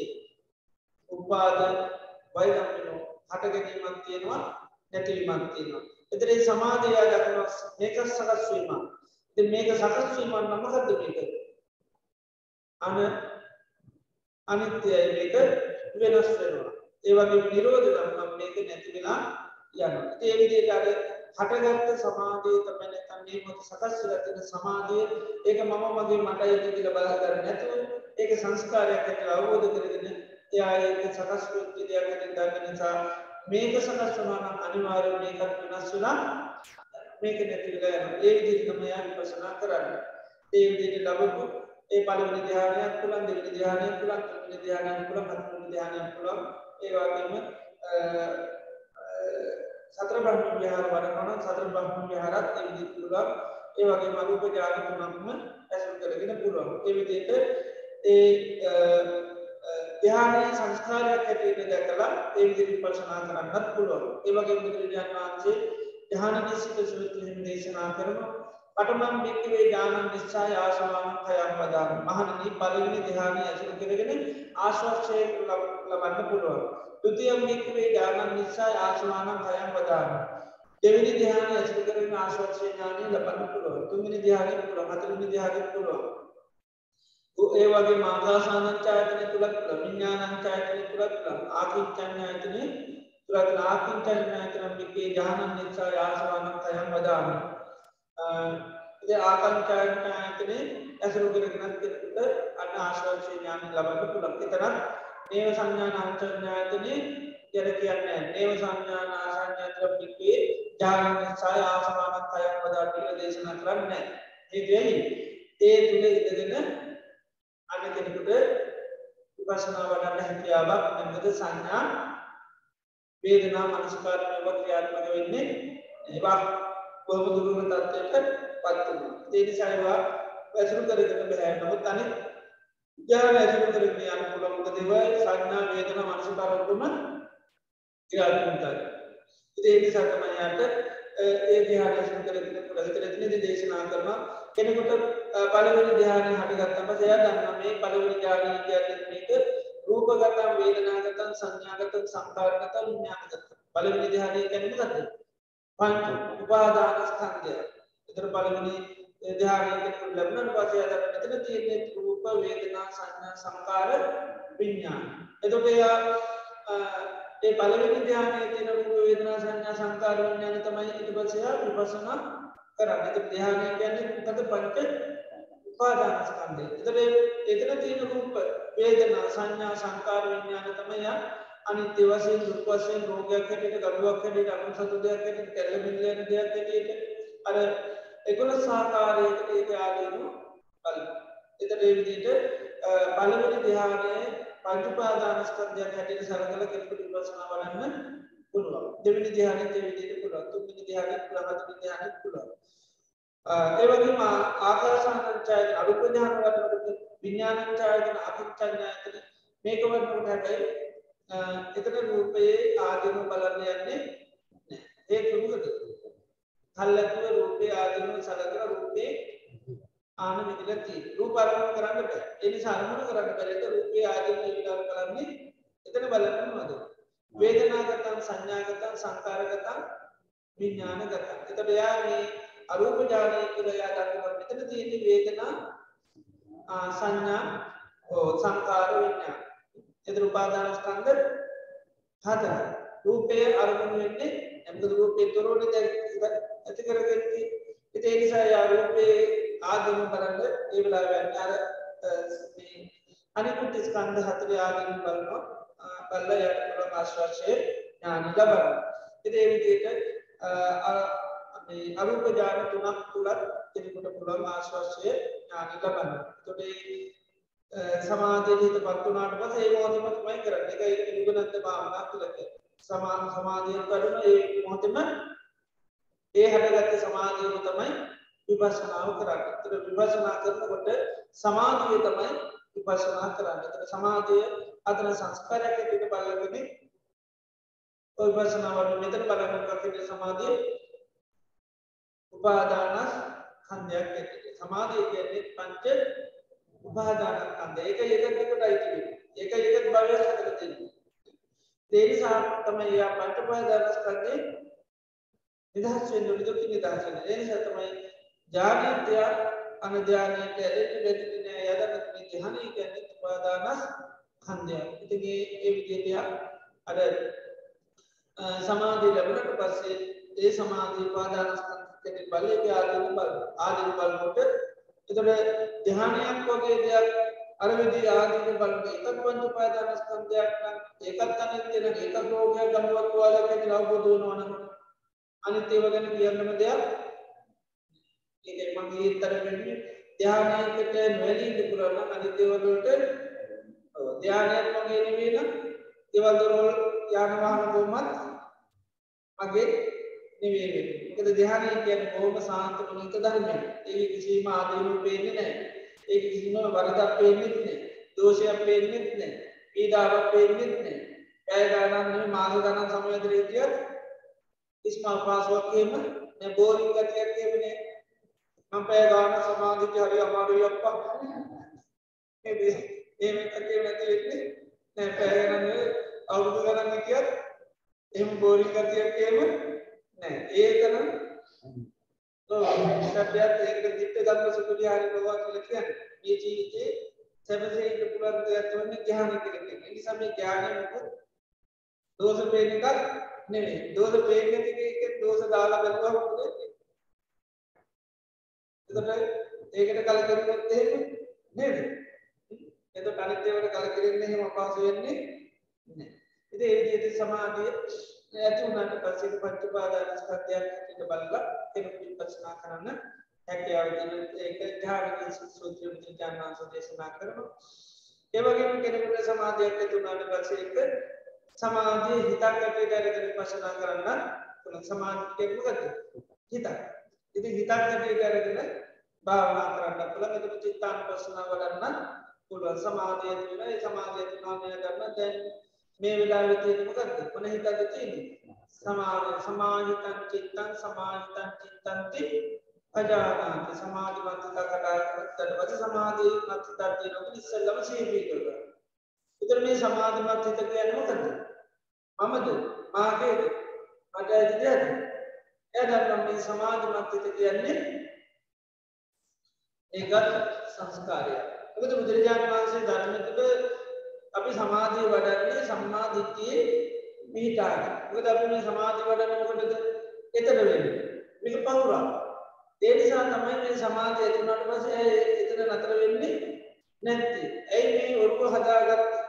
උපාද වෛරම්මනෝ හටගැනීමක් තියෙනවා නැතිවීමක් තියෙනවා. එතරේ සමාධයා දකින මේක සකස්වීම මේක සකස්වීමන් නමකද මේක? අන අනිත්‍යයි මේක වෙනස් වෙනවා. ඒවගේ නිරෝධ දම්නම් මේක නැතිවෙලා යන්න ඒ විදියට අර හටගත්ත සමාධය තමයි නැතන්නේ මත සකස් කරතින සමාධිය. ඒක මම මගේ මට ඇති කියලා බලා කරන්න නැතුව ඒක සංස්කාරයක් ඇතුළ අවබෝධ කරගෙන එයා ඒක සකස් වෙච්ච දෙයක් හැටියට ගන්න නිසා මේක සකස් වුණා නම් අනිවාර්යයෙන් මේකත් වෙනස් වෙනවා මේක නැති වෙලා යනවා. ඒ විදිහට තමයි යා විපස්සනා කරන්නේ. ඒ විදිහට ලැබපු ඒ පළවෙනි ධ්‍යානයක් පුළුවන් දෙවෙනි ධ්‍යානයක් පුළුවන් තුන්වෙනි ධ්‍යානයක් පුළුවන් හතරවෙනි ධ්‍යානයක් පුළුවන්. ඒ වගේම සතර බ්‍රහ්ම විහාර වඩනවන සතර බ්‍රහ්ම විහාරත් එවිදි පුළුවන්. ඒ වගේ මරූප ජාති තුනක්ම ඇසුරු කරගෙන පුළුවන්. ඒ විදිහට ඒ ධ්‍යානයේ සංස්කාරයක් හැටියට දැකලා ඒ විදිහට විපස්සනා කරන්නත් පුළුවන්. ඒ වගේ බුදුරජාණන් වහන්සේ ධ්‍යාන නිසිත සූත්‍රයෙන් දේශනා කරනවා. පටමම් භික්කවේ ඥානං නිශ්චාය ආශවානං කයං වදාන මහණනි පළවෙනි ධ්‍යානය ඇසුරු කරගෙන ආශ්වාසය ලබන්න පුළුවන්. තුතියම් භික්කවේ ඥානං නිශ්චාය ආශවානං කයං වදාන දෙවෙනි ධ්‍යානය ඇසුරු කරගෙන ආශ්වාසය ඥානය ලබන්න පුළුවන්. තුන්වෙනි ධ්‍යානය පුළුවන්. හතරවෙනි ධ්‍යානය පුළුවන්. ඒ වගේ මාගාසානංචායතන තුළත් විඤ්ඥානංචායතන තුළත් ආකිච්චඥායතනය තුළත් ආකින්චඥායතනම් භික්කේ ජානන් නිච්චා ආශවානං කයං වදාන ඉ ආකංචායන ආයතනේ ඇසරු කරගෙනත් කෙනෙකුට අන්න ආශවර්ශය ඥාන ලබන්න පුළක් එතරත් නේව සංඥාන අංචඥායතනය ගැර කියන්න නේව සංඥාන ආසඥාතර පික්වේ ජානන්න සය ආසමානක් අයන් වදාටිය දේශන කරන්න ඒදයි ඒ තුළ ඉදගෙන අන්න කෙනෙකුට විපසනා වඩන්න හැකියාවක් නැමද සංඥා වේදනා මනස්කාරමව ක්‍රියාත්මක වෙන්නේ ඒවා. බොහම දුරුණ තත්වයට පත්වන දේනි සයිවා වැසරු කරගෙන බැහැ. නමුත් අන ජාන ඇසරු කරගෙන යන පුළමුක දෙව සංඥා වේදන මනසිකාරක්කම ක්‍රියාත්මකයි ඒ නිසා තමයියාට ඒ දිහානශන් කරගෙන පුළගතරතිනද දේශනා කරන කෙනෙකුට පලවනි ධ්‍යානය හටගත්තම සය දන්න මේ පලවනි ජානී කියන්නේක රූපගතම් වේදනාගතන් සංඥාගතන් සංකාරගත විඤ්ඥානගත පලවනි ධ්‍යානය කැනීම ගත පංච උපාදානස්කන්දය එතර පලවනි ධ්‍යානයකට ලැබනට පසය අත මෙතන තියන්නේ රූප වේදනා සංඥා සංකාර විඤ්ඥාන එතොට එයා ඒ පලවෙනි ධ්‍යානය තින රූප වේදනා සංඥා සංකාර විඤ්ඥාන තමයි ඉට පසයා විපසනා කරන්න. එත ධ්‍යානය කියන්නේ කත පංච උපාදානස්කන්දය එතර එතන තියෙන රූප වේදනා සංඥා සංකාර විඤ්ඥාන තමයා අනිත්‍ය වසයෙන් දුක් වසයෙන් රෝගයක් හැටියට ගඩුවක් හැටියට අනු සතු දෙයක් හැටියට කැල්ලමිල්ලන දෙයක් හැටියට අර එකොළ සාකාරයකට ඒක ආදීනු බල එතට ඒවිදිට පලවනි දෙහානය පංචුපාදානස්කන්දයක් හැටියට සරකල කෙනෙකුට විපසනා වලන්න පුළුවන්. දෙවිනි ධ්‍යානය දෙවිදිට පුළුවන්. තුන්වෙනි ධ්‍යානය පුළුවන්. හතරවෙනි ධ්‍යානය පුළුවන්. ඒ වගේම ආකාසානංචායතන අරුප ඥාන වලට විඥානංචායතන අකිච්ඡඥායතන මේක වලට හැබැයි එතන රූපයේ ආදීන බලන්න යන්නේ හේතුමකද කල්ලතුව රූපය. ආදීනුව සලකර රූපේ ආන විදිලති රූප අරමුණු කරන්න බෑ එනි සරමුණු කරන්න බැරිත රූපය ආදීන විලාර කරන්නේ එතන බලන්න වද වේදනාගතන් සංඥාගතන් සංකාරගතන් විඤ්ඥානගතන් එතට යා මේ අරූප ජානය කියලයා දක්ව මෙතන තියෙන වේදනා සංඥා සංකාර විඤ්ඥා එද රූපාදානස්කන්ද හතර රූපය අරමුණු වෙන්නේ ඇමද රූපේ තොරෝට දැ ඇති කරගති එතේ නිසා යා රූපයේ ආගම බලන්න ඒවෙලා වැන්න අර අනිකුට ස්කන්ධ හතර ආගම බලනවා. බල්ල යට ආශ්වාශය ඥාන ලබන්න. එතේ විදියට අරූප ජාන තුනක් තුළත් කෙනෙකුට පුළන් ආශ්වාශය ඥාන ලබන්න. තොටේ සමාධයට පත්වනාට පස ඒ මෝතමත්මයි කරන්න. එක නිගනත්ත භාවනා තුළක සමාන සමාධය කරන ඒ මොහොතම ඒ හැටගත්ත සමාධීම තමයි විපශනාව කරන්න. තර විපශනා කරනකොට සමාධිය තමයි විපශනා කරන්න. තර සමාධය අතන සංස්කාරයක් ඇතිට බලගෙන විපශනාවට මෙතන බලන්න කකට සමාධිය උපාදානස් කන්දයක් ඇති සමාධය කියන්නේ පංච උපාදාන කන්ද ඒක ඒකකට අයිති ඒක ඒකත් භවය හතර තින්නේ තේනිසා තමයි යා පංචපාදානස්කන්දේ නිදහස් වෙන්න දුකින් නිදහස් වෙන ඒ නිසා තමයි ජානීත්‍ය අනධ්‍යානයට ඇලෙට බැඳිලි නෑ යදනත් මේ ධ්‍යානය කියන්නේ උපාදානස් ඛණ්ඩයක්. ඉතින් ඒ විදිහට අර සමාධිය ලැබුණට පස්සේ ඒ සමාධි උපාදානස්කන්ධ බලයේ ආදීන බල ආදීන බලකොට එතකොට ධ්‍යානයක් වගේ දෙයක් අර විදි ආදීන බලක එකක් පංච උපාදානස්කන්ධයක් නම් ඒකත් අනිත්‍ය නම් ඒකක් රෝගයක් ගමවත් වාදයක් කියලා අවබෝධ වෙනවා නම් අනිත් ඒවා ගැන කියන්නම දෙයක්. ඒක මගේ තර වෙන්නේ ධානයකට නොවැළී ඉන්න පුළුවන් නම් අනිත් ඒවා වලට ධානයක් මගේ නෙවෙයි නම් ඒවල් දොරවල් යාන වාහන කොහොමත් මගේ නෙවෙයි වෙන්නේ. මොකද ධානය කියන්නේ බොහොම සාන්ත මොනික ධර්මයක්. ඒක කිසිම ආදීනු පේන්නේ නැහැ. ඒක කිසිම වරදක් පේන්නේ නැහැ. දෝෂයක් පේන්නේ නැහැ. පීඩාවක් පේන්නේ නැහැ. පැය ගණන් නෙවෙයි මාස ගණන් සමය දීතියක් ඉස්මල් පාසුවක්කේම නැ බෝරිං ගතියක්කේමනේ මං පෑ ගාන සමාධික හරි අමාරුයි අප්පා. ඒම එකේ නැති වෙන්නේ නෑ. පෑගනන්න අවුරුදු ගණන් කියත් එම බෝරිං ගතියක්කේම නෑ. ඒකනම් සැපයත් ඒක දිට්ට ගන්න සුදුලි හරි ප්‍රවා කියල කියන්න. මේ ජීවිතේ සැපසේට පුළන් දෙයක් වන්නේ ග්‍යාන කරන්නේ නිසා මේ ඥානය දෝෂ පේන එකක් නෙමේ දෝෂ පේන්නේ එක දෝෂ දාලා බැලුවා මොකද එතකොට ඒකට කලකිරුවොත් එහෙම නේද එතකොට අනිත් ඒවාට කලකිරෙන්නේ එහෙම අපහසු වෙන්නේ නැහැ ඉතින් ඒ විදිහට සමාධිය ඇති වුණාට පස්සේ පංච උපාදානස්කන්ධයන් ටික බලලා ඒක විපස්සනා කරන්න. හැකියාව දෙන ඒක ධාරණී සූත්‍ර විද්‍යාඥාන්ස දේශනා කරනවා ඒ වගේම කෙනෙකුට සමාධියක් ඇති වුණාට පස්සේ ඒක සමාධිය හිතක් ඇටට ඇරගෙන විපස්සනා කරන්න පුළුවන්. සමාධිය මොකද හිතක්. ඉතින් හිතක් ඇටට අරගෙන භාවනා කරන්න පුළුවන්. එතකොට චිත්තානුපස්සනාව වඩන්න පුළුවන්. සමාධිය තුන ඒ සමාධිය තුනම ගන්න දැන් මේ වෙලාවේ තියෙන මොකද්ද මොන හිතද තියෙන්නේ සමාධි සමාහිතං චිත්තං සමාහිතං චිත්තන්ති අජානාති සමාධි මන්ත්‍රක කතා කරද්දී පස්සේ සමාධි මන්ත්‍රය තියෙනවා ඉස්සෙල්ලම සීපී කරගන්න. ඒතර මේ සමාධිමත් හිත කියන්නේ මොකද්ද? මමද මාගේද මට ඇති දෙයක්ද? එදන්න මේ සමාධිමත් හිත කියන්නේ ඒකත් සංස්කාරය. මොකද බුදුරජාණන් වහන්සේ ධර්මය තුළ අපි සමාධිය වඩන්නේ සම්මා දිට්ඨියේ පිහිටාගෙන. මොකද අපි මේ සමාධිය වඩන්නේ මොකටද? එතන වෙන්නේ. මේක පහුරක්. ඒ නිසා තමයි මේ සමාධිය ඇති වුණාට පස්සේ එතන නතර වෙන්නේ නැත්තේ. ඇයි මේ ඔරුව හදාගත්තේ?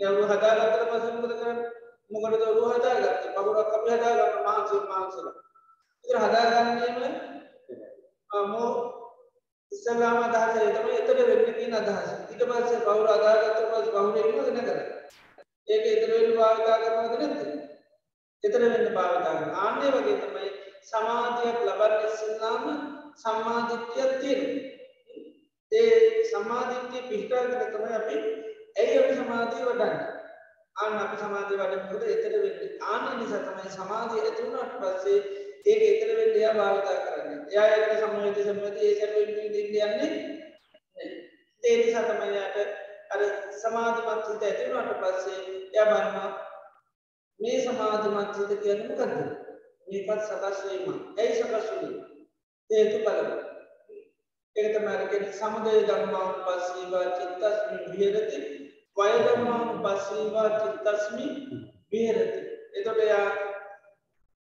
ගැව්ව හදාගත්තට පස්සේ මොකද කරන්නේ? මොකටද ඔරුව හදාගත්තේ? පහුරක් අපි හදාගන්න මාංශය මාංශල. ඉතින් හදාගන්නේම මෝ ඉස්සලාම අදහස ඒ තමයි එතන වෙන්නේ තියෙන අදහස. ඊට පස්සේ පහුර හදාගත්තට පස්සේ පහුර එන්නවද නැකද? ඒක එතන වෙන්න භාවිතා කරනවද නැද්ද? එතන වෙන්න භාවිතා කරනවා. ආන්නේ වගේ තමයි සමාධියක් ලබන්න ඉස්සෙල්ලාම සම්මාදිට්ඨියක් තියෙනවා. ඒ සම්මාදිට්ඨිය පිහිටාගෙන තමයි අපි ඇයි අපි සමාධිය වඩන්නේ? ආන්න අපි සමාධිය වඩනකොට එතන වෙන්නේ ආන්න නිසා තමයි සමාධිය ඇති වුණාට පස්සේ ඒක එතන වෙන්නේ එයා භාවිතා කරන්නේ එයා ඒක සම්මෝහිත සම්මති ඒ සර්වෙන් දෙන්නේ යන්නේ ඒ නිසා තමයි යාට අර සමාධිමත් හිත ඇති වුණාට පස්සේ එයා බලනවා මේ සමාධිමත් හිත කියන්නේ මොකද්ද? මේකත් සකස් වීම. ඇයි සකස් වෙන්නේ හේතු බලන්න ඒක තමයි අර කියන්නේ සමුදය ධම්මානුපස්සීවා චිත්තස්මින් විහෙරති. වය ධම්මානුපස්සීවා චිත්තස්මින් විහෙරති. එතකොට යා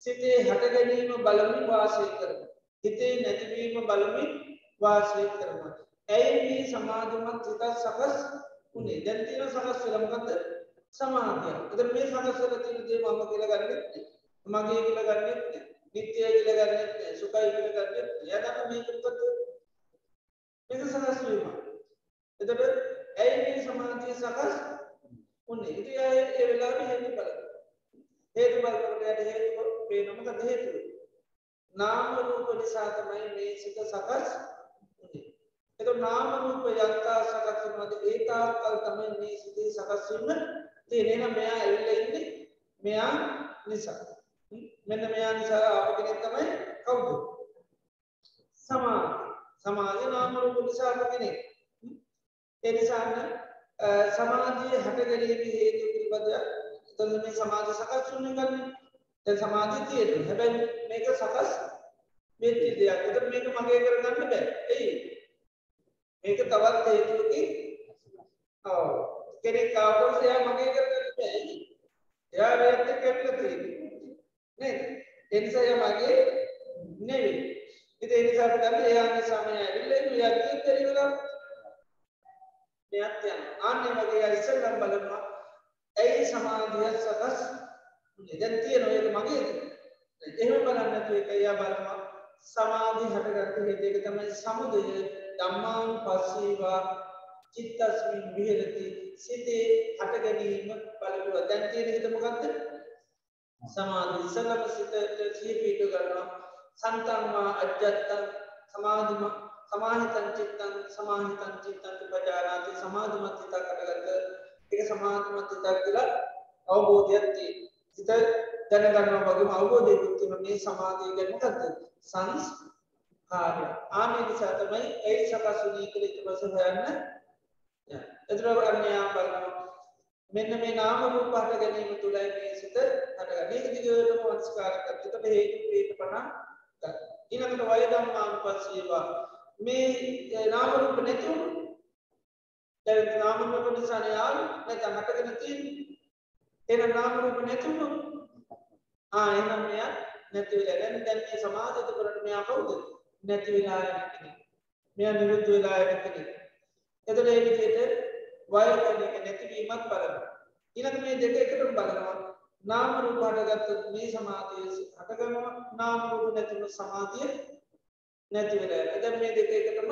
සිතේ හට ගැනීම බලමින් වාසය කරනවා. හිතේ නැතිවීම බලමින් වාසය කරනවා. ඇයි මේ සමාධිමත් හිතත් සකස් උනේ දැන් තියෙන සකස් වෙලා මොකද්ද? සමාධිය. එතකොට මේ සකස් වෙලා තියෙන දේ මම කියලා ගන්නෙත් මගේ කියලා ගන්නෙත් නිත්‍යයි කියලා ගන්නෙත් සුඛයි කියලා ගන්නෙත් එයා දන්න මේක මොකද්ද? මේක සකස් වීම. එතකොට ඇයි මේ සමාධිය සකස් උන්නේ? ඉතින් අය ඒ වෙලාවේ හේතු බලන්න. හේතු බලනකොට යට හේතු පේන මොකද හේතුව? නාම රූප නිසා තමයි මේ සිත සකස් උනේ. එතකොට නාම රූප යත්තා සකස් වෙනවාද ඒ තාක්කල් තමයි මේ සිතේ සකස් වෙන්න තියෙන්නේ. එහෙනම් මෙයා ඇවිල්ලා ඉන්නේ මෙයා නිසා. මෙන්න මෙයා නිසා ආපු කෙනෙක් තමයි කවුද? සමාධි. සමාධිය නාම රූප නිසා ආපු කෙනෙක්. ඒ නිසාම සමාධිය හට ගැනීම හේතු පිළිබඳ එතන මේ සමාධි සකස් වෙන ගන්නේ. දැන් සමාධිය තියෙනවා. හැබැයි මේක සකස් වෙච්ච දෙයක්. ඒකට මේක මගේ කරගන්න බෑ. එයි. මේක තවත් හේතුවකින් ඔව් කෙනෙක් ආවොත් එයා මගේ කරගන්න බෑ. එයා රේත් එක්ක ඇවිල්ලා තියෙන්නේ. නේද? ඒ නිසා එයා මගේ නෙවෙයි. ඉතින් ඒ නිසා අපි දන්නේ එයා මේ සමය ඇවිල්ලා ඉන්නේ එයා කියෙත් දෙරිවලා මෙයත් යන ආන්නේ වගේ එයා ඉස්සෙල්ලම බලනවා ඇයි සමාධිය සකස් දැන් තියෙනවා. ඒක මගේද එහෙම බලන්නේ නැතුව ඒක එයා බලනවා. සමාධි හටගත්ත හේතු ඒක තමයි සමුදය. ධම්මාන් පස්සීවා චිත්තස්මින් විහෙරති. සිතේ හට ගැනීම බලනවා දැන් තියෙන හිත මොකද්ද? සමාධි. ඉස්සලම සිතට සිහි පිටු කරනවා සන්තන්වා අජ්ජත්තං සමාධිම සමාහිතං චිත්තං සමාහිතං චිත්තං උපජානාති. සමාධිමත් හිතක් අටගත්ත ඒක සමාධිමත් හිතක් කියලා අවබෝධයක් තියෙනවා. හිත දැනගන්නවා වගේම අවබෝධයකුත් තියෙනවා මේ සමාධිය ගැන මොකද්ද? සංස්කාරය. ආනේ නිසා තමයි ඒ සකස් වුණේ කියලා ඊට පස්සේ හොයන්න. එතන අන්‍යයන් බලනවා මෙන්න මේ නාම රූප හට ගැනීම තුලයි මේ සිත හටගන්නේ. මේක දිගටම වංස්කාර කරද්දී හේතු හේතු පණ ඊළඟට වය ධම්මානුපස්සීවා මේ නාම රූප නැති වුණු දැන් නාම රූප නිසා යාල් නැත්නම් හටගෙන තියෙන්නේ එහෙනම් නාම රූප නැති වුණු ආ එහෙනම් මෙයා නැති වෙලා දැන් දැන් මේ සමාධිත කරට මෙයා කවුද නැති වෙලා යන කෙනෙක් මෙයා නිරුද්ධ වෙලා යන කෙනෙක් එතකොට ඒ විදිහට වය කියන එක නැතිවීමත් බලනවා ඊළඟ මේ දෙක එකටම බලනවා නාම රූප හටගත්තොත් මේ සමාධිය හටගන්නවා නාම රූප නැතිව සමාධිය නැති වෙලා යනවා. දැන් මේ දෙක එකටම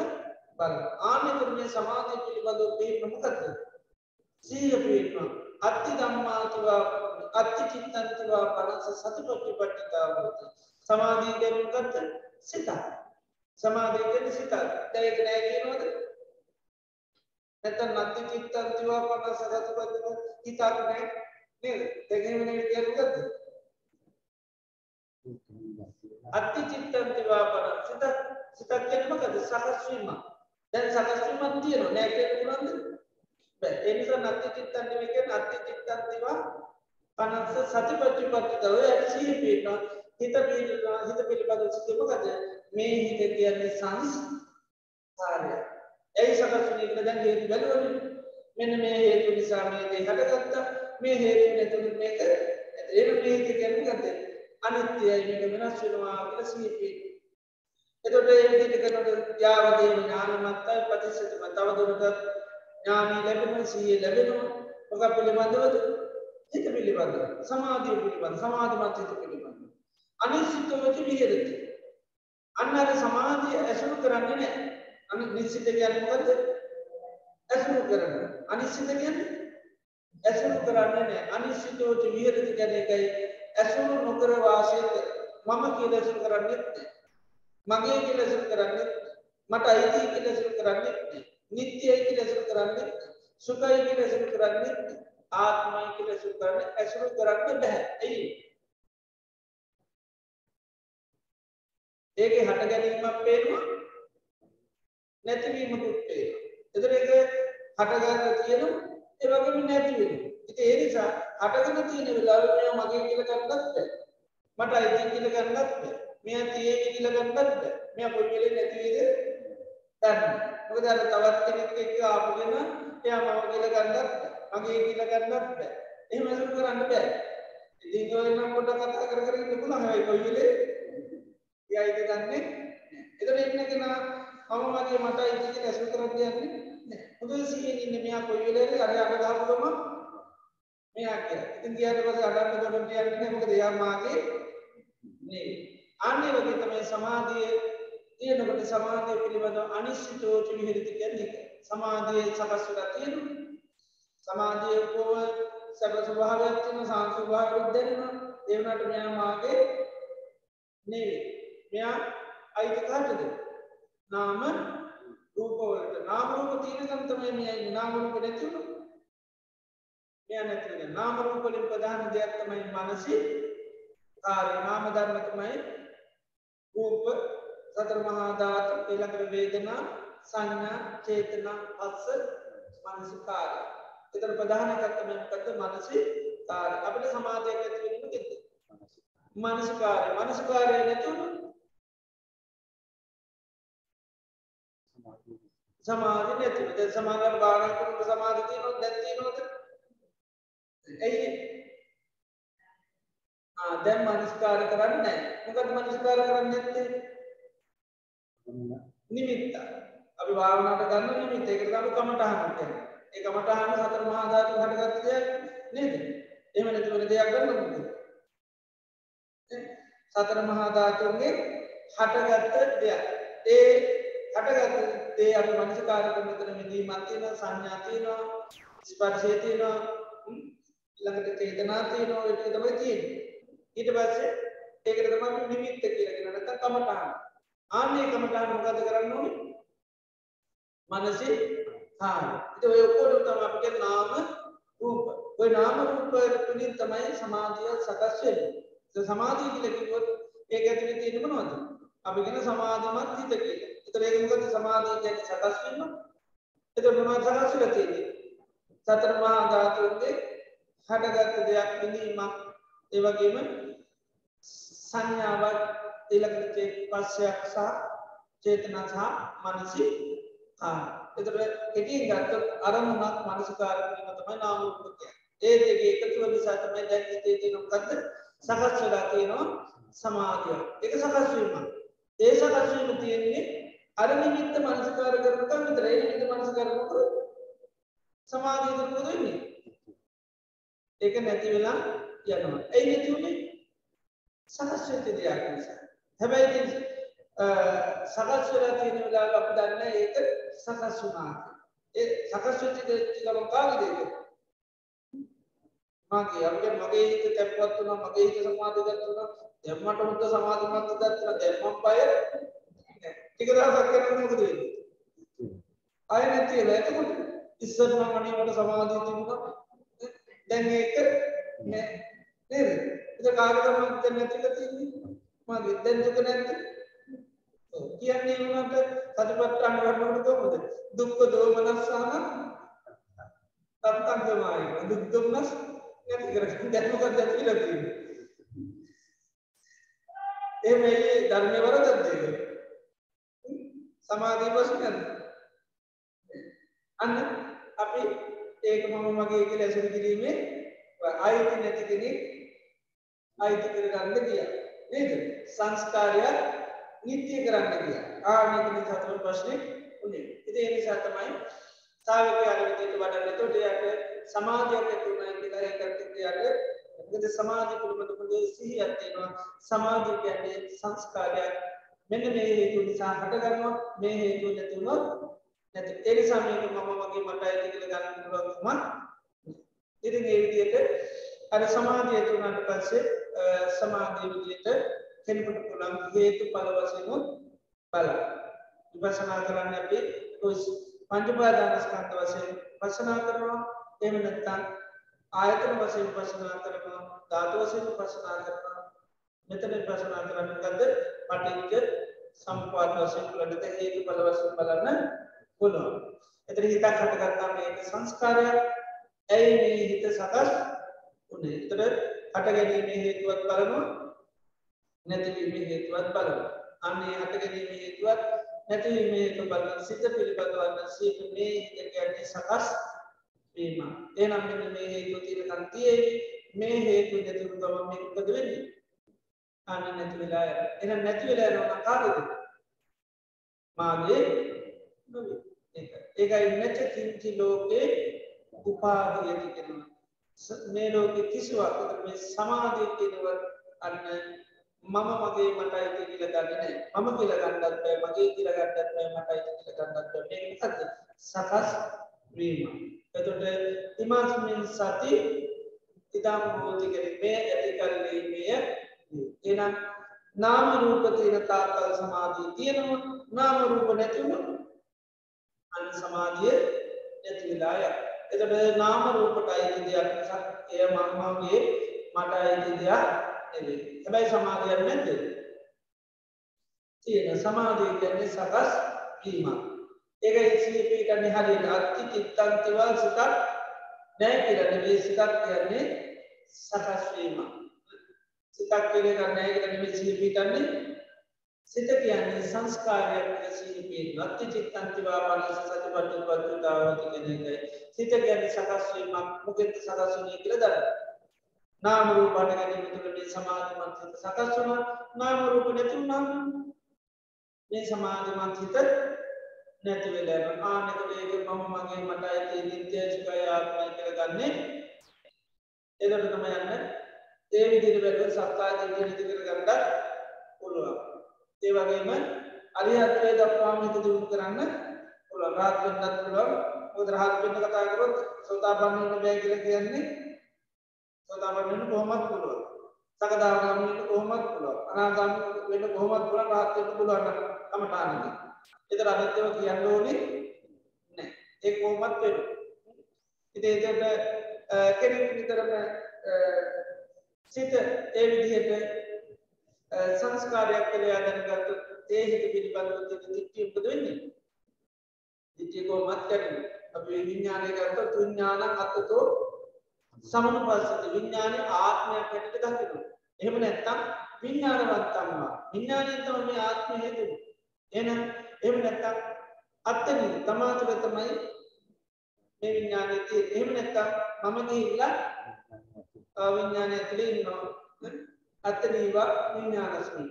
බලන්න. ආනෙතර මේ සමාධිය පිළිබඳව පිළිපන මොකද්ද? සීය පිළිපන. අත්ති ධම්මාතුවා අත්ති චිත්තන්තුවා පරස සතිපට්ඨිපට්ඨිතා වූති. සමාධිය කියන්නේ මොකද්ද? සිත. සමාධිය කියන්නේ සිත. දැන් ඒක නෑ කියනවද? නැත්නම් අත්ති චිත්තන්තුවා පරස සතිපට්ඨිපට්ඨිතා හිතක් නෑ. නේද? දෙකේම නෙවෙයි කියන්නේ මොකද්ද? අත්ති චිත්තං දිවාපන සිත සිතක් කියන්නේ මොකද? සකස් වීම. දැන් සකස් වීමක් තියෙනවා නෑ කියන්න පුළුවන්ද? බෑ. ඒ නිසා නත්ති චිත්තං නෙවෙයි කියන්නේ අත්ති චිත්තං දිවා පනස්ස සතිපට්ඨිපට්ඨිත ඔය ඇසිහි පිටන හිත පිළිබඳ හිත පිළිබඳ සිත මොකද? මේ හිත කියන්නේ සංස්කාරය. ඒ සකස් වීම කියලා දැන් හේතු බැලුවනේ. මෙන්න මේ හේතු නිසා මේ දේ හටගත්තා. මේ හේතු නැතුණු මේක ඒක මේ කියන්නේ මොකද අනිත්‍යයි මේක වෙනස් වෙනවා කියලා සිහිපේ එතකොට ඒ විදිහට කරනකොට යාවදේ ඥානමත්තයි ප්‍රතිසතම තව දුරටත් ඥානි ලැබෙනවා සිහිය ලැබෙනවා. මොකක් පිළිබඳවද? හිත පිළිබඳව. සමාධිය පිළිබඳව සමාධිමත් හිත පිළිබඳව අනිසිතවච විහෙරති අන්න අර සමාධිය ඇසුරු කරන්නේ නැහැ. අනිත් නිසිත කියන්නේ මොකද්ද? ඇසුරු කරන්නේ. අනිසිත කියන්නේ ඇසුරු කරන්නේ නෑ අනිශ්චිතෝච විහෙරති කියන එකයි ඇසුරු නොකර වාසය මම කියලා ඇසුරු කරන්නේ මගේ කියලා ඇසුරු කරන්නේ මට අයිති කියලා ඇසුරු කරන්නේ නිත්‍යයි කියලා ඇසුරු කරන්නේ සුඛයි කියලා ඇසුරු කරන්නේ ආත්මයි කියලා ඇසුරු කරන්න ඇසුරු කරන්න බෑ. ඇයි? ඒකේ හට ගැනීමක් පේනවා නැතිවීමකුත් පේනවා. එතන ඒක හටගන්න තියෙනවා ඒ වගේම නැති වෙනවා. ඉතින් ඒ නිසා හටගෙන තියෙන වෙලාවෙ මෙයා මගේ කියලා ගන්නත් බෑ. මට අයිති කියලා ගන්නත් බෑ. මෙයා තියෙන්නේ කියලා ගන්නත් බෑ. මෙයා කොයි වෙලේ නැති වේද දන්නේ. මොකද අර තවත් කෙනෙක් එක්ක ආපුගෙන එයා මම කියලා ගන්නත් මගේ කියලා ගන්නත් බෑ. එහෙම අසුර කරන්න බෑ. ඉතින් ඔය නම් පොඩ්ඩක් කතා කර කර ඉන්න පුළුවන්. හැබැයි කොයි වෙලේ එයා ඉඳ ගන්නෙ එතන ඉන්න කෙනා මම මගේ මට අයිති කියලා අසුර කරන්න යන්නේ නෑ. හොඳට සිහියෙන් ඉන්න මෙයා කොයි වෙලේද අර අර ගහපුවම මෙයා කියලා. ඉතින් ගියාට පස්සේ අඩන්න ගොඩට යන්නේ නැහැ. මොකද එයා මාගේ නෙවෙයි. අනේ වගේ තමයි සමාධිය තියෙනකොට සමාධිය පිළිබඳව අනිශ්චිතෝච විහෙරිත කියන්නේ. සමාධිය සකස් වෙලා තියෙනවා. සමාධිය කොහොම සබ ස්වභාවයක් තියෙන සාංශ ස්වභාවයක් දෙන්නවා. ඒ වුණාට මෙයා මාගේ නෙවෙයි. මෙයා අයිති කාටද? නාම රූප වලට. නාම රූප තියෙනකම් තමයි මෙයා ඉන්නේ. නාම රූප නැති වුණොත් මෙයා නැති වෙනවා. නාම රූප වලින් ප්‍රධාන දෙයක් තමයි මනසි කාර්ය. නාම ධර්ම තමයි රූප සතර මහා ධාතු ඊළඟට වේදනා සංඥා චේතනා පස්ස මනසිකාරය. එතන ප්‍රධාන එකක් තමයි මොකද්ද? මනසිකාරය. අපිට සමාධියක් ඇති වෙන්නේ මොකෙන්ද? මනසිකාරය. මනසිකාරය නැති වුණොත් සමාධිය නැති වෙනවා. දැන් සමාධිය භාවනා කරනකොට සමාධිය තියෙනවද නැති තියෙනවද? ඇයි ආ දැන් මනස්කාර කරන්නේ නැහැ. මොකද මනස්කාර කරන්නේ නැත්තේ? නිමිත්ත. අපි භාවනාවට ගන්න නිමිත්ත. ඒකට තමයි කමඨහන කියන්නේ. ඒ කමඨහන සතර මහා ධාතු හටගත්ත දෙයක් නේද? එහෙම නැති වෙන දෙයක් ගන්නවද? සතර මහා ධාතුන්ගේ හටගත්ත දෙයක්. ඒ හටගත්ත දේ අපි මනස්කාර කරන මෙතන මෙදීමක් තියෙනවා සංඥා තියෙනවා ස්පර්ශය තියෙනවා ළඟට චේතනා තියෙනවා ඒක තමයි තියෙන්නේ ඊට පස්සේ ඒකට තමයි නිමිත්ත කියලා කියන නැත්නම් කමඨාන ආන්නේ කමඨාන මොකද කරන්න ඕනේ? මනසේ කාය ඉතින් ඔය ඔක්කොම තමයි අපිට නාම රූප. ඔය නාම රූප තුලින් තමයි සමාධිය සකස් වෙන්නේ. ඒ සමාධිය කියලා කිව්වොත් ඒක ඇතුලේ තියෙන්නේ මොනවද? අපි කියන සමාධිමත් හිත කියලා. ඒතර ඒක මොකද සමාධිය කියන්නේ සකස් වීම. එතකොට මොනවද සකස් වෙලා තියෙන්නේ? සතර මහා ධාතුන්ගේ හටගත්ත දෙයක් විඳීමක්. ඒ වගේම සංඥාවක් ඊළඟට පස්සයක් සහ චේතනා සහ මනසි කාය. එතකොට කෙටියෙන් ගත්තොත් අරමුණක් මනසිකාර කිරීම තමයි නාම රූප කියන්නේ. ඒ දෙකේ එකතුව නිසා තමයි දැන් හිතේ තියෙන මොකද්ද? සකස් වෙලා තියෙනවා සමාධිය. ඒක සකස් වීම. ඒ සකස් වීම තියෙන්නේ අර නිමිත්ත මනසිකාර කරනකම් විතරයි. නිමිත්ත මනසිකාර කරනකොට සමාධිය දුරුද වෙන්නේ. ඒක නැති වෙලා යනවා. ඇයි නැති වුනේ? සකස් වෙච්ච දෙයක් නිසා. හැබැයි ඉතින් සකස් වෙලා තියෙන වෙලාවක අපි දන්නේ ඒක සකස් වුණා. ඒ සකස් වෙච්ච දෙයක් ගමන් කාගේද ඒක? මගේ අපිට මගේ හිත තැම්පත් වුණා, මගේ හිත සමාධිගත වුණා. දැන් මට හොඳ සමාධිමත් දැක්කලා දැන් මම බය ටික දවසක් කරනකොට මොකද වෙන්නේ? ආයෙ නැති වෙලා එතකොට ඉස්සර නම් අනේ මට සමාධිය තිබුණා දැන් ඒක නෑ නේද? ඒක කාටද මම දැන් නැතිලා තියෙන්නේ? මගේ දැන් දුක නැද්ද? ඔව් කියන්නේ උනට සතිපට්ඨාන වඩනකොට කොහොමද? දුක්ඛ දෝමනස්සහන තත්තංගමයි දුක් දුම්නස් නැති කරගන්න දැන් මොකක්ද කියලා තියෙන්නේ? ඒ මේ ධර්මයේ වරදක්ද ඒක? සමාධිය ප්‍රශ්නද? අන්න අපි ඒක මම මගේ කියලා ඇසුරු කිරීමේ ආයති නැති කෙනෙක් ආයති කරගන්න ගියා නේද? සංස්කාරය නිත්‍ය කරන්න ගියා. ආනික නිසා තමයි ප්‍රශ්නේ උනේ. ඉතින් ඒ නිසා තමයි ශ්‍රාවකයා අර විදිහට වඩන්න. එතකොට යාට සමාධියක් ඇති වුණා කියලා ඒකට යාට මොකද සමාධිය පිළිබඳ පොඩි සිහියක් තියෙනවා. සමාධිය කියන්නේ සංස්කාරයක්. මෙන්න මේ හේතු නිසා හටගන්නවා මේ හේතු නැති වුණොත් නැති. ඒ නිසා මේක මම මගේ මට ඇති කියලා ගන්න පුළුවන්කම ඉතින් ඒ විදිහට අර සමාධිය තුනට පස්සේ සමාධිය විදිහට කෙනෙකුට පුළුවන් හේතුඵල වශයෙන් බලන්න විපස්සනා කරන්න අපි ඔය පංච උපාදානස්කන්ධ වශයෙන් විපස්සනා කරනවා එහෙම නැත්නම් ආයතන වශයෙන් පශනා කරනවා ධාතු වශයෙන් පශනා කරනවා මෙතන පශනා කරන්න ගද පටිච්ච සම්පාද වශයෙන් බලන්නට හේතු බල වශයෙන් බලන්න පුළුවන්. එතන හිතක් හටගත්තාම ඒක සංස්කාරයක්. ඇයි මේ හිත සකස් වුණේ? එතන හට ගැනීමේ හේතුවත් බලනවා නැතිවීමේ හේතුවත් බලනවා. අන්නේ හට ගැනීමේ හේතුවත් නැතිවීමේ හේතු බලන සිත පිළිබඳවන්න සිත මේ හිත කියන්නේ සකස් වීම. එනම් මෙන්න මේ හේතු තියෙනකන් තියෙවි. මේ හේතු නැතිව ගමන් මේක මොකද වෙන්නේ? අන්න නැති වෙලා යනවා. එහෙනම් නැති වෙලා යනවා කාටද? මාගේ නොවේ. ඒක. ඒකයි නැච කිංචි ලෝකේ උපාධියති කියනවා. මේ ලෝකෙ කිසිවක් මේ සමාධිය කියනවත් අන්න මම මගේ මට අයිති කියලා ගන්නේ නැහැ. මම කියලා ගන්නත් බෑ, මගේ කියලා ගන්නත් බෑ, මට අයිති කියලා ගන්නත් බෑ. මේක මොකද්ද? සකස් වීම. එතකොට ඉමාස්මින් සති ඉදම් හෝති කියන්නේ මේ ඇති කරලීමේ එනම් නාම රූප තියෙන තාක්කල් සමාධිය තියෙනවා. නාම රූප නැතිවම අන්න සමාධිය නැති වෙලා යනවා. එතකොට නාම රූපට අයිති දෙයක් නිසා එය මමගේ මට අයිති දෙයක් නෙවෙයි. හැබැයි සමාධියක් නැද්ද? තියෙන සමාධිය කියන්නේ සකස් වීමක්. ඒක ඉසිපි කියන්නේ හරියට අත්ති චිත්තං තිවල් සිතක් නැහැ කියලා නෙවෙයි සිතක් කියන්නේ සකස් වීමක්. සිතක් කියන එක නැහැ කියලා නෙවෙයි සිහිපි කියන්නේ සිත කියන්නේ සංස්කාරයක් කියලා සිහිපි නත්ති චිත්තං තිවා පනස සතිපට්ඨපත්තාවති කියන එකයි. සිත කියන්නේ සකස් වීමක් මොකෙන්ද සකස් වෙන්නේ කියලා දන්න. නාම රූප හට ගැනීම තුළ මේ සමාධිමත් හිත සකස් වුණා. නාම රූප නැති වුණා. මේ සමාධිමත් හිත නැති වෙලා යනවා. ආ නැතකොට ඒක මම මගේ මට ඇති නිත්‍ය සුඛය ආත්මය කියලා ගන්නෙ. ඒකට තමයි යන්නේ. ඒ විදිහට බැලුවොත් සක්කාය දිට්ඨිය නිති කරගන්න පුළුවන්. ඒ වගේම අරිහත්ත්වයට දක්වාම හිත දියුණු කරන්න පුළුවන්. රාහත් වෙන්නත් පුළුවන්. මොකද රාහත් වෙන්න කතා කරොත් සෝතාපන්න වෙන්න බෑ කියලා කියන්නේ සෝතාපන්න වෙන්න කොහොමත් පුළුවන්. සකදාගාමී වෙන්න කොහොමත් පුළුවන්. අනාගාමී වෙන්න කොහොමත් පුළුවන්. රාහත් වෙන්න පුළුවන් නම් කමඨානෙදී. එතර අනිත්‍යව කියන්න ඕනේ නෑ. ඒ කොහොමත් වෙන්න. ඉතින් ඒකට කෙනෙක් විතරම සිත ඒ විදිහට සංස්කාරයක් කියලා දැනගත්තොත් ඒ හිත පිළිබඳව තියෙන දිට්ඨිය මොකද වෙන්නේ? දිට්ඨිය කොහොමත් කරන්නේ? අපි විඥානය ගත්තොත් විඥානං අත්තතෝ සමනුපස්සති විඥානේ ආත්මයක් හැටියට දකිනවා. එහෙම නැත්නම් විඥානවත්තම්ම විඥානයෙන් තමයි මේ ආත්මය හේතුනේ. එහෙනම් එහෙම නැත්නම් අත්තනි තමා තුළ තමයි මේ විඥානය තියෙන්නේ. එහෙම නැත්නම් මම ගිහිල්ලා විඥානය ඇතුලේ ඉන්නවා. අත්තනීවා විඥානස්මි.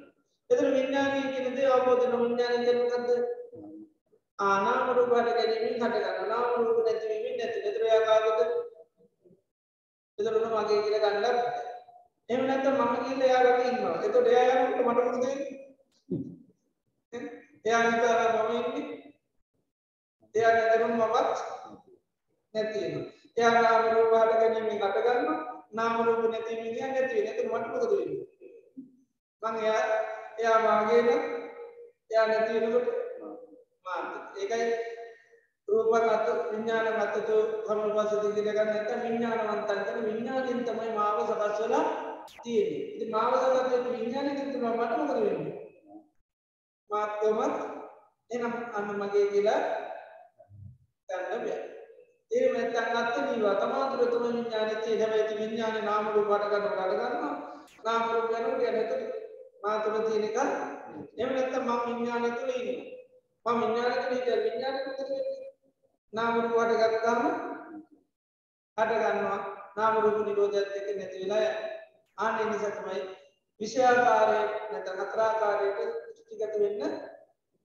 එතන විඥානය කියන දේ අවබෝධ වෙන විඥානය කියන්නේ මොකද්ද? ආනාම රූප හට ගැනීමෙන් හට ගන්නවා. නාම රූප නැතිවීමෙන් නැති. එතන එයා කාගේද? එතන උන මගේ කියලා ගන්නත්. එහෙම නැත්නම් මම කියලා එයා ළඟ ඉන්නවා. එතකොට එයා යනකොට මට මොකද වෙන්නේ? එයා හිතනවා මම ඉන්නේ. එයා නේදරුම් මමත් නැති වෙනවා. එයා නාම රූප හට ගැනීමෙන් හට ගන්නවා. නාම රූප නැතිවීමෙන් එයා නැති වෙනවා. එතකොට මට මොකද වෙන්නේ? මං එයා එයා මාගේ නම් එයා නැති වෙනකොට මාත් ඒකයි රූප අත විඥාන අතතු සමපස්සති කියලා ගන්න නැත්නම් විඥානවන්තන් කියන විඥාණයෙන් තමයි මාව සකස් වෙලා තියෙන්නේ. ඉතින් මාව සකස් වෙච්ච විඥාණයෙන් තමයි මට මොකද වෙන්නේ? මාත්වමත් එනම් අන්න මගේ කියලා ගන්න බෑ. ඒ නැත්නම් අත්ති නීවා තමාතුර තුන විඥානේ තියෙන හැබැයි විඥානේ නාම රූප වට ගන්න වට ගන්නවා. නාම රූප යනකොට යනකොට මා තුල තියෙන එක එහෙම නැත්නම් මම විඥානය තුල ඉන්නවා. මම විඥානය තුල ඉඳලා විඥානය මොකද වෙන්නේ? නාම රූප වට ගත්තාම හට ගන්නවා. නාම රූප නිරෝධයත් එක්ක නැති වෙලා යනවා. ආන්නේ නිසා තමයි විෂයාකාරයේ නැත්නම් අත්‍රාකාරයට දෘෂ්ටිගත වෙන්න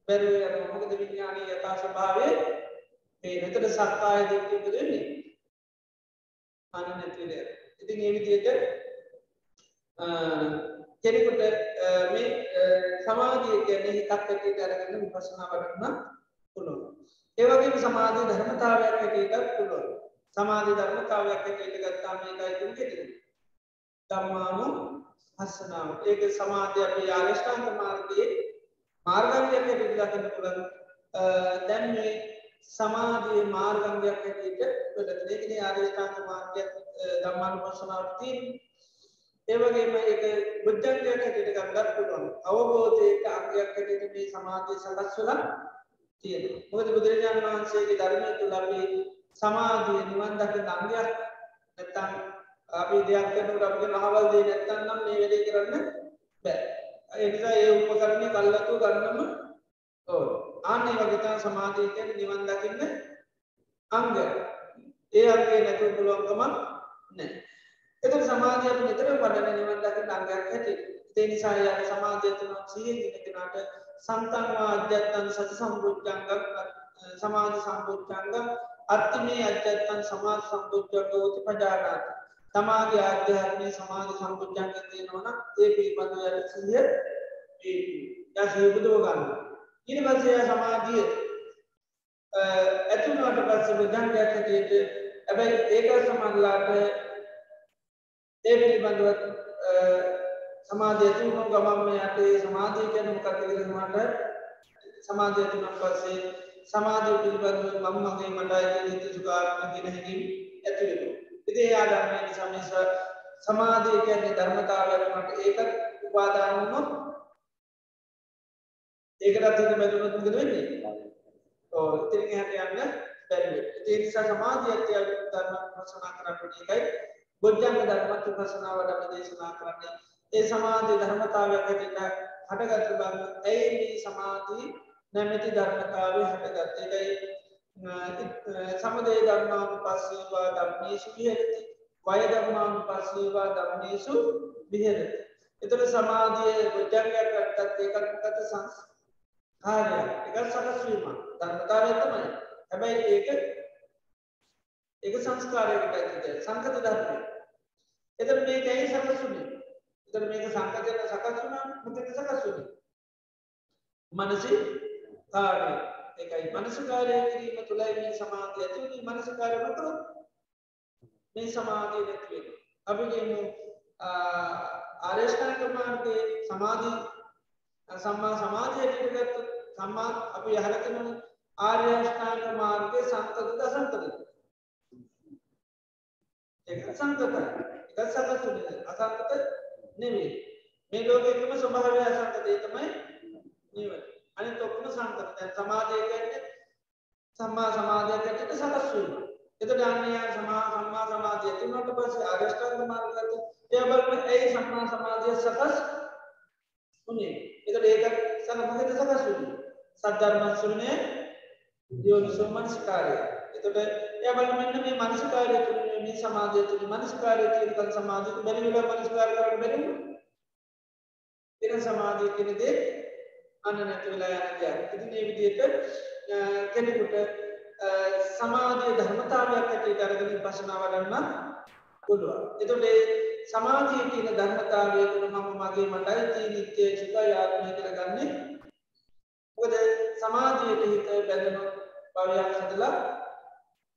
බැරි වෙනවා. මොකද විඥානයේ යථා ස්වභාවය මේ මෙතන සක්කාය දිට්ඨිය මොකද වෙන්නේ? අන්න නැති වෙලා. ඉතින් මේ විදිහට කෙනෙකුට මේ සමාධිය කියන්නේ හිතක් ඇටියට අරගෙන විපස්සනා වඩන්න පුළුවන්. ඒ වගේම සමාධි ධර්මතාවයක් ඇටියට පුළුවන්. සමාධි ධර්මතාවයක් ඇටියට ගත්තාම ඒකයි තුන්කෙදී. ධම්මානු හස්සනාව. ඒක සමාධිය අපේ ආරියෂ්ඨාංග මාර්ගයේ මාර්ගාංගයක් ඇටියට දකින්න පුළුවන්. දැන් මේ සමාධයේ මාර්ගංගයක් හැටියට වෙලතනගෙන ආර්යෂ්ඨාංග මාර්ගයක් දම්මාන පස්සනාවතින් ඒවගේම ඒක බුද්ධංගයක් හැටියට ගන්නත් පුළුවන්. අවබෝධයට අංගයක් හැටියට මේ සමාධය සකස්වල තියෙන මොකද බුදුරජාණන් වහන්සේගේ ධර්මය තුළ අපි සමාධිය නිවන් දකි අංගයක් නැත්තම් අපි දෙයක් කරනට අපිට මහවල් දේ නැත්තන්නම් මේ වැඩේ කරන්න බෑ. එනිසා ඒ උපකරණය කල්ලතු ගන්නම ඕ ආන්නේ වගේතා සමාධීකයට නිවන් දකින්න අංග. ඒ අගේ නැතු පුළුවන්කමක් නෑ එත සමාධයක් නිතර පඩන නිවන් දකින්න අංගයක් හැටි ඒ නිසා යට සමාධයතන සියෙන් ගෙනකෙනට සන්තන්වා අධ්‍යත්තන් සති සම්බුද්ධංගක් සමාධ සම්බුද්ධංග අත්තිමේ අධ්‍යත්තන් සමාධ සම්බුද්ධංග ෝති පජානාත තමාගේ ආධ්‍යාත්මය සමාධ සම්බුද්ධංග තියෙනවන ඒ පිළිබඳ යට සිය යශයපුදුව ගන්න. ඉනි පසය සමාධිය ඇතුනට පස්ස බුද්ධංගයක් හැටියට ඇබැයි ඒක සමල්ලාට ඒ පිළිබඳුවත් සමාධය තුුණු ගමම්ම යටේ සමාධී කැනු කතකිරමට සමාධය තුනම් පස්සේ සමාධය පිළිබඳව මම මගේ මටයි හිත සුකාරම ගෙන හැකින් ඇතිවෙන. ඉතිේ ආදරමය නිසාමිස සමාධය කියන්නේ ධර්මතාවයමට ඒකත් උපාදානන්නොත් ඒකටත් හිත බැදුනත් මකද වෙන්නේ? ඕ ඉතිරි හැට යන්න බැරි ඒ නිසා සමාධිය ඇතිය ධර්ම ප්‍රසනා කරන්නට එකයි. බොජ්ජංග ධර්මත් උපසනාවට දේශනා කරන්නේ ඒ සමාධී ධර්මතාවයක් ඇතිට හටගත්තු බන්න ඇයි මේ සමාධී නැමැති ධර්මතාවය හටගත්තේකයි සමදේ ධර්මානු පස්සේවා ධර්මේශු විහරති. වය ධර්මානු පස්සේවා ධර්මේශු විහරති. එතට සමාධිය බොජ්ජංගයක් කටත් ඒකත්කත සංස් කාරය එක සකස්වීම ධර්මතාවය තමයි. හැබැයි ඒක ඒක සංස්කාරයකට ඇතිද සංකත ධර්මය. එත මේ ඇයි සකසුනේ එතර මේක සංකතයට සකස්වුනා මොකද සකස්වුණ මනසි කාරය එකයි මනසකාරය කිරීම තුළයි මේ සමාධය ඇතිවනි මනසකාරය මතර මේ සමාධය නැතිවෙන අපිගේමු ආරේෂ්ඨාක මාර්ගයේ සමාධී සම්මා සමාධයටගත්තු සම්මා අපි යහලකනන ආර්යෂ්ඨාන මාර්ගය සන්තද අසන්තද එක සංකතයි එක සකසුන අසංකත නෙවේ මේ ලෝකෙකම ස්වභාවය අසංකතය තමයි නිව අනි තොක්ම සංකත සමාධය කැන්නේ සම්මා සමාධයකට සකස්වීම එත ඩාන්නය සමා සම්මා සමාධය තිනට පස ආගස්ටාන්ග මාර්ගත එයබලන ඇයි සම්මා සමාධය සකස් උනේ. එත ඒක සනමහත සකස්වී සද්ධර්මස්වනේ යෝනිසෝ මනස්කාරය. එතට එයබල මෙන්න මේ මනස්කාරය තුළ මේ සමාධය තුළ මනස්කාරය තියකන් සමාධක බැරිවිල මනස්කාර කරන්න බැරි එන සමාධය කෙනෙදේ අන්න නැති වෙලා යන දෙයක් ඉතින් ඒ විදිහට කෙනෙකුට සමාධිය ධර්මතාවයක් ඇටට අරගෙන පසනා වඩන්න පුළුවන්. එතොට සමාධිය කියන ධර්මතාවය තුළ මම මගේ මටයි තී නිත්‍යය චිකා යාත්මය කරගන්නේ මොකද සමාධියට හිත බැඳනු භවයක් හදලා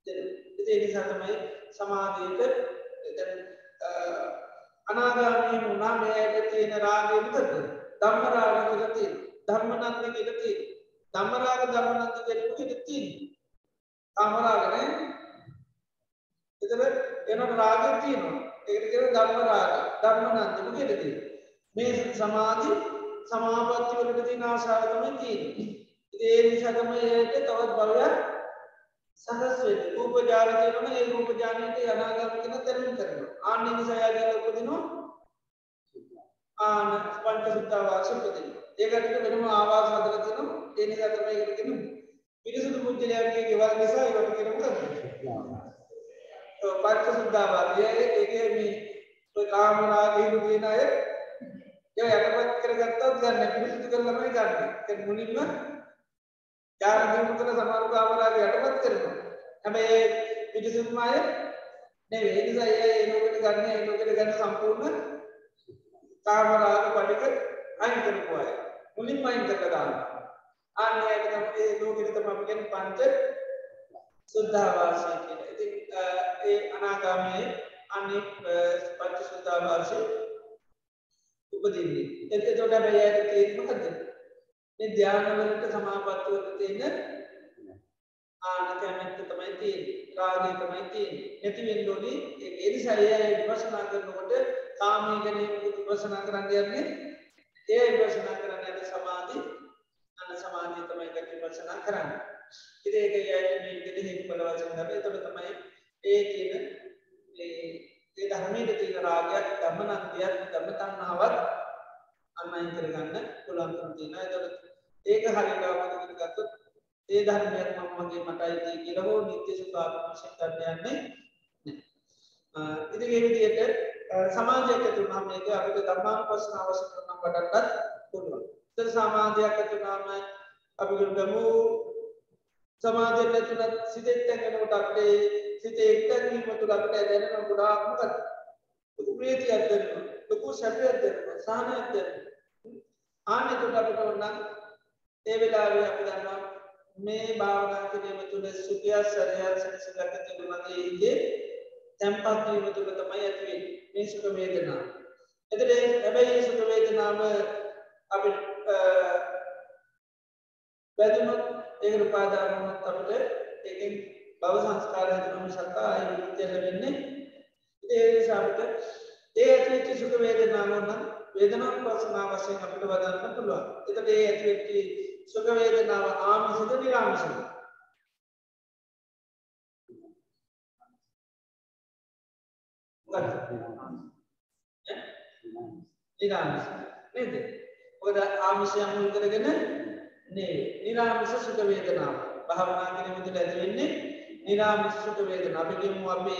ඒ නිසා තමයි සමාධීට අනාගාමී මුණා මේයට තියෙන රාගය මොකද? ධම්මරාග කියලා තියෙන ධර්මනන්ද කියලා තියෙන ධම්මරාග ධර්මනන්ද කියලා මොකද තියෙන්නේ? කාමරාගනේ එතන එනකොට රාගය තියෙනවා. ඒකට කියන ධම්මරාග ධර්මනන්ද මොකද තියෙන්නේ? මේ සමාධි සමාපatti වලට තියෙන ආශාව තමයි තියෙන්නේ. ඒ නිසා තමයි ඒකට තවත් බලයක් සකස් වෙන්නේ. රූප ජාල තියෙනවා ඒ රූප ජාලයට අනාගත කියන තරුණ කරනවා. ආන්න නිසායගේ උපදිනවා ආන පංච සුද්ධා වාස උපදිනවා ඒකට වෙනම ආවාස හදලා තියෙනවා. ඒ නිසා තමයි ඒකට කියන්නේ පිරිසුදු මුජ්ජලයන්ගේ ගෙවල් නිසා ඒකට කියන මොකද පංච සුද්ධා වාසය ඒකේ මේ කාමරාගේ තියෙන අය ඒ යටපත් කරගත්තත් ගන්න පිරිසුදු කරලාමයි ගන්න. ඒ මුලින්ම යාර දිනු කර සමහර කාමරාගේ යටපත් කරනවා. හැබැයි පිටිසුදුමාය නෙවෙයි. ඒ නිසා ඒ ලෝකෙට ගන්න ඒ ලෝකෙට ගන්න සම්පූර්ණ කාමරාග පඩික අයින් කරපුවා මුලින්ම අයින් කරලා දානවා. අන්න ඒක තමයි ඒ ලෝකෙට තමයි අපි කියන්නේ පංච සුද්ධාවාසය කියන. ඉතින් ඒ අනාගාමී අනිත් පංච සුද්ධාවාසය උපදින්නේ. එතකොට හැබැයි ඒක තියෙන්නේ මොකද්ද? මේ ධානවලට සමාපත්තිවලට තියෙන ආන කැමැත්ත තමයි තියෙන්නේ රාගය තමයි තියෙන්නේ නැති වෙන්න ඕනේ ඒ නිසා ඒ විපස්සනා කරනකොට කාමී ගැන විපස්සනා කරන්න යන්නේ ඒ විපස්සනා කරන්න යන සමාධි අන්න සමාධිය තමයි ගැන විපස්සනා කරන්න ඉතින් ඒක යයි මේ විදිහට හේතු බල වචන කරලා එතකොට තමයි ඒ කියන ඒ ඒ ධර්මයේ තියෙන රාගයක් ධම්මනන්දියක් ධම්ම තණ්හාවක් අන්න අයින් කරගන්න පුළුවන්කම තියෙනවා එතකොට ඒක හරියට අවබෝධ කරගත්තොත් ඒ ධර්මයක් මම මගේ මට අයිති කියලා හෝ නිත්‍ය සුඛාත්ම වශයෙන් ගන්න යන්නේ ඉතින් ඒ විදිහට සමාජයක් ඇතුළු නම් මේක අපිට ධර්මානුපස්සනාව වශයෙන් නම් වඩන්නත් පුළුවන්. ඉතින් සමාජයක් ඇතුළු නම් අපි ගමු සමාජයෙන් ඇතුළත් සිතෙත් තැන්ගෙනකොට අපේ සිතේ එක්තැන්වීම තුළ අපිට දැනෙන ගොඩාක් මොකද? ලොකු ප්‍රීතියක් දැනෙනවා. ලොකු සැපයක් දැනෙනවා. සහනයක් දැනෙනවා. ආන්නේ තුළ අපිට ඕන ඒ වෙලාවේ අපි දන්නවා මේ භාවනා කිරීම තුළ සුඛය සරයක් සැනසීමක් තිබුණාගේ ඉන්නේ තැම්පත් වීම තුළ තමයි ඇති වෙන්නේ මේ සුඛ වේදනා. එතකොට හැබැයි සුඛ වේදනාව අපි වැදුනොත් ඒකට උපාදාන වුණොත් අපිට ඒකෙන් භව සංස්කාර හැදෙන මිසක් ආයෙ විමුක්තිය ලැබෙන්නේ ඒ නිසා අපිට ඒ ඇතිවෙච්ච සුඛ වේදනාව නම් වේදනානුපස්සනාව වශයෙන් අපිට වදන්න පුළුවන්. එතකොට ඒ ඇතිවෙච්ච සුඛ වේදනාව ආමිෂද නිරාමිෂද? නිරාමිෂ නේද? මොකද ආමිෂය මුල් කරගෙන නේ නිරාමිෂ සුඛ වේදනාව. භාවනා කිරීම තුළ ඇති වෙන්නේ නිරාමිෂ සුඛ වේදනාව. අපි කියමු අපි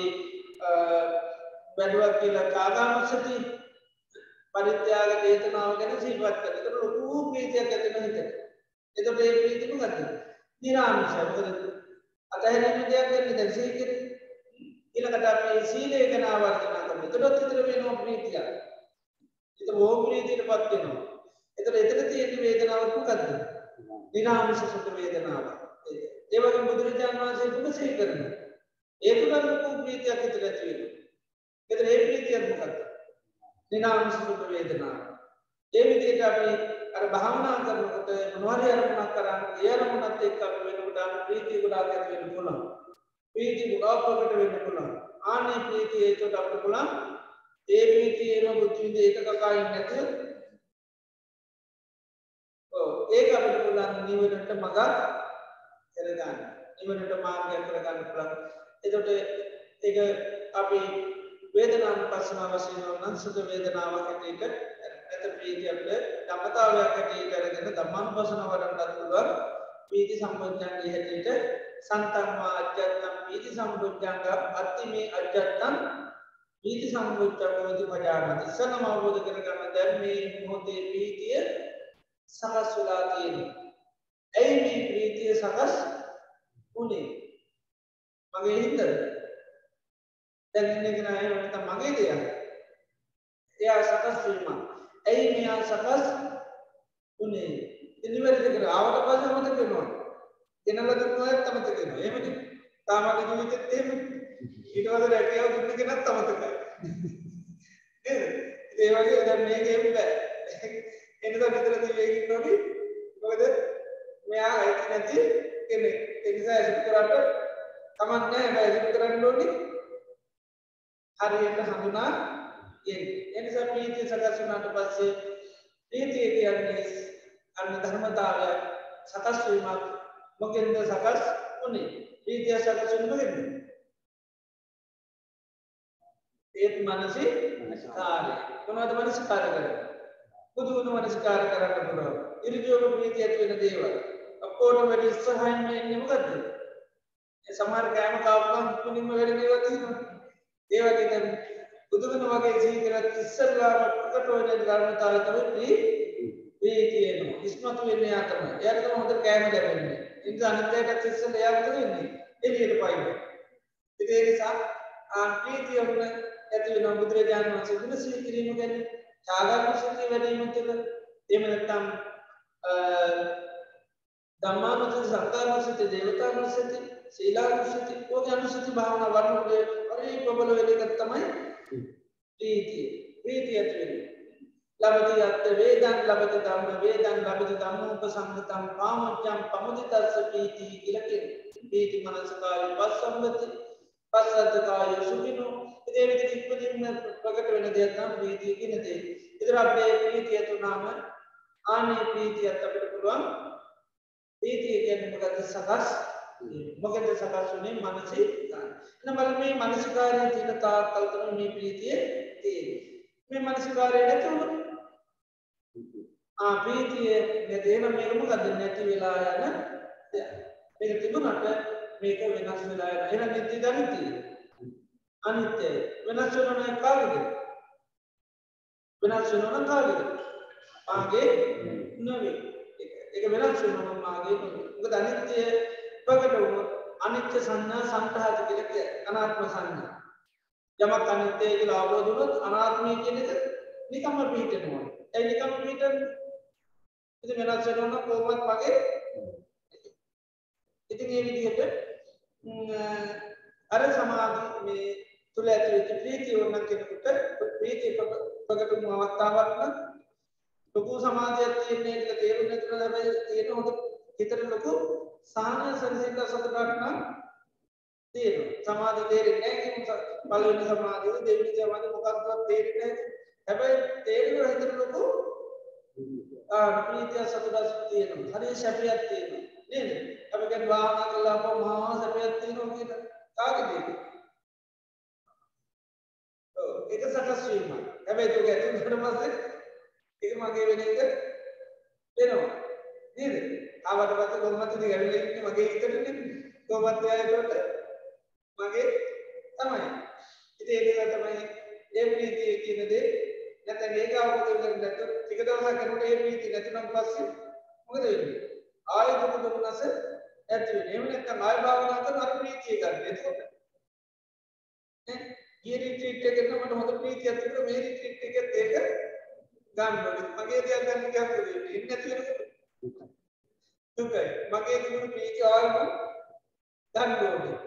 වැඩුවක් කියලා කාගානුසති පරිත්‍යාග චේතනාව ගැන සිහිපත් කරන. ඒකට ලොකු ප්‍රීතියක් ඇති වෙන හිතට. එතකොට ඒ ප්‍රීතිය මොකද? නිරාමිෂයි. මොකද අතහැරීම දෙයක් වෙන්නේ දැන් සිහි කරේ. ඊළඟට අපි සීලය ගැන ආවර්ජන කරමු. එතකොට විතර වෙනවා ප්‍රීතිය. ඒක ඕ ප්‍රීතියටපත් වෙනවා. එතකොට එතන තියෙන වේදනාව මොකද්ද? නිරාමිෂ සුඛ වේදනාව. ඒ වගේ බුදුරජාණන් වහන්සේ දුක සිහි කරනවා. ඒ තුල ලොකු ප්‍රීතියක් හිතට ඇති වෙනවා. එතන ඒ ප්‍රීතිය මොකද්ද? නිරාමිෂ සුඛ වේදනාව. ඒ විදිහට අපි අර භාවනා කරනකොට මොනවාරි අරමුණක් කරන් ඒ අරමුණත් එක්ක අපි වෙනකොට අර ප්‍රීතිය ගොඩාක් ඇති වෙන්න පුළුවන්. ප්‍රීතිය ගොඩාක් ප්‍රකට වෙන්න පුළුවන්. ආනේ ප්‍රීතිය ඒකට අපිට පුළුවන් ඒ ප්‍රීතියම බුද්ධ විඳ ඒක කකා ඉන්නේ නැතුව ඔව් ඒක අපිට පුළුවන් නිවනට මඟ කරගන්න. නිවනට මාර්ගය කරගන්න පුළුවන්. එතකොට ඒක අපි වේදනානුපස්සනාව වශයෙන් නම් සුඛ වේදනාවක් ඇටියට ඇත ප්‍රීතියට ධම්මතාවයක් ඇටියට අරගෙන ධම්මානුපස්සනාව වඩන්නත් පුළුවන්. පීති සම්බොධ්‍යංගයේ හැටියට සන්තම්මා අජ්ජත්තම් පීති සම්බොධ්‍යංග අත්තිමේ අජ්ජත්තම් පීති සම්බොධ්‍යංගෝති පජානති. ඉස්සනම අවබෝධ කරගන්න දැන් මේ මොහොතේ ප්‍රීතිය සකස් වෙලා තියෙනවා. ඇයි මේ ප්‍රීතිය සකස් වුණේ මගේ හිතද දැන් ඉන්න කෙනා එහෙම නැත්නම් මගේ දෙයක්. එයා සකස් වීම. ඇයි මෙයා සකස් උනේ? ඉනිවැරදි කර ආවට පස්සේ මතක වෙනවා. ගෙනල්ලා දුන්නාත් අමතක වෙනවා. එහෙමද? තාමගේ ජීවිතෙත් එහෙම. ඊට පස්සේ රැකියාව දුන්න කෙනත් අමතකයි. නේද? ඒ වගේ දැන් මේකේ බෑ. එන්නද විතර දිවෙකින් නොනි. මොකද මෙයා ඇති නැති කෙනෙක්. ඒ නිසා ඒක කරාට තමන් නැහැ බෑ ඒක කරන්න ඕනේ. හරියට හඳුනා එනිසා ප්‍රීතිය සකස් වුණාට පස්සේ ප්‍රීතිය කියන්නේ අන්න ධර්මතාවය සකස් වීමක් මොකෙන්ද සකස් වුණේ ප්‍රීතිය සකස් වුණේ මොකෙන්ද? ඒත් මනසි කාර්ය. මොනවද මනසිකාර කරන්නේ? බුදු ගුණ මනසිකාර කරන්න පුළුවන්. ඉරිජෝග ප්‍රීතිය ඇති වෙන දේවල්. ඔක්කොටම වැඩි උත්සාහයෙන් ඉන්නේ මොකද්ද ඒ සමහර කෑම කාපුවම මුලින්ම වැඩි දේවල් තියෙනවා ඒ වගේ දැන් බුදුගුණ වගේ ජීවිතයක් ඉස්සල්ලාම ප්‍රකට වෙන ධර්මතාවය තමයි ප්‍රීතිය එනවා. ඉස්මතු වෙන්නේ යා තමයි. එයාට තමයි හොඳට කෑම ලැබෙන්නේ. ඉතින් අනිත්‍යයට ඉස්සෙල්ල එයා මොකද වෙන්නේ? එළියට පයින්. ඉතින් ඒ නිසා ආ ප්‍රීතිය වුණ ඇති වෙන බුදුරජාණන් වහන්සේ ගුණ සිහි කිරීම ගැන ත්‍යාගානුසතිය වැඩිම තුළ එහෙම නැත්නම් ධම්මානුසති සංඝානුසති දේවතානුසති සීලානුසති ඔගේ අනුසති භාවනා වර්ණුගේ හරි ප්‍රබල වෙන එක තමයි ප්‍රීතිය. ප්‍රීතිය ඇති වෙන්නේ. ලබති අත්ත වේදන් ලබති ධම්ම වේදන් ලබති ධම්ම උපසංගතම් කාමච්ඡම් පමුදිතස්ස ප්‍රීති කියලා කියනවා. පීති මනසකාය පස් සම්බති පස්සද්ධකාය සුකිනෝ ඉදේ විදි ඉක්පදින්න ප්‍රකට වෙන දෙයක්නම් ප්‍රීතිය කියනදේ ඉදර අපේ ප්‍රීතිය තුනාම ආනේ ප්‍රීතියත් අපිට පුළුවන් ප්‍රීතිය කියන්නමගත සකස්. මොකද සකස් වනේ? මනසේ එන බල මේ මනසිකාරය තින තාත් කල්තන මේ ප්‍රීතිය තිය මේ මනසිකාරය නැතුවු ප්‍රීතිය නැදේන මේකම ගද නැති වෙලා යන මේක තිබුණට මේක වෙනස් වෙලා එන නිති දනිතිය අනිත්‍යය. වෙනස් වනන කාගද? වෙනස් වනන කාගද? මාගේ නොවේ. එක වෙනස් වනන මාගේ ක අනිත්‍යය ප්‍රකට වුණු අනිත්‍ය සන්න සන්තහත කියලක අනාත්ම සන්න යමක් අනිත්‍යය කියලා අවබෝධුනොත් අනාත්මය කියනක නිකම්ම පිහිටනවා. ඇයි නිකම් පිට ඉති වෙනස් වනන කෝමත් මගේ ඉතින් ඒ විදිහට අර සමාධී මේ තුළ ඇතුවෙච්ච ප්‍රීති ඔන්න කෙනෙකුට ප්‍රීති ප්‍රකට අවස්ථාවක්න ලොකු සමාධයක් තියන්නේ එක තේරු නැතුන හැබැයි තියෙන හොඳ හිතට ලොකු සාහනය සරසිට සතුටක්නම් තියෙන සමාධ තේරෙන්නේ පලවෙනි සමාධීව දෙවිනි සමාධ මොකක්වත් තේරෙන්නේ හැබැයි තේරුව හිතට ලොකු ප්‍රීතිය සතුටස් තියෙන හරි ශැපියත් තියෙන නේද? අපිට වාහන කල්ලාම මහා සැපියත් තියෙනවා කියන කාගදේ එක සකස්වීම හැබැයි තුක ඇතුට පස්සේ එක මගේ වෙන එක වෙනවා. නේද? ආවට පස්සේ කොහොමද ගැවිලෙන්නේ මගේ හිතට කොහොමද එයාට මගේ තමයි. ඉතින් ඒක තමයි ඒ ප්‍රීතිය කියන දේ. නැත්නම් ඒක අවබෝධ කරගන්න නැත්නම් ටික දවසක් කරනකොට ඒ ප්‍රීතිය නැතිනම් පස්සේ මොකද වෙන්නේ? ආයෙ දුක දුන්නස ඇති වෙන්නේ එහෙම නැත්නම් ආයෙ භාවනා කරන අර ප්‍රීතිය ගන්න එතකොට ගිය රිට්‍රීට් එකකට මට හොඳ ප්‍රීතියක් තිබුණා. මේ රිට්‍රීට් එකෙත් ඒක ගන්න ඕනේ. මගේ දෙයක් ගන්න කැමතිද? ඉන්නේ නැති වෙනකොට දුකයි. මගේ තිබුණු ප්‍රීතිය ආවම ගන්න ඕනේ.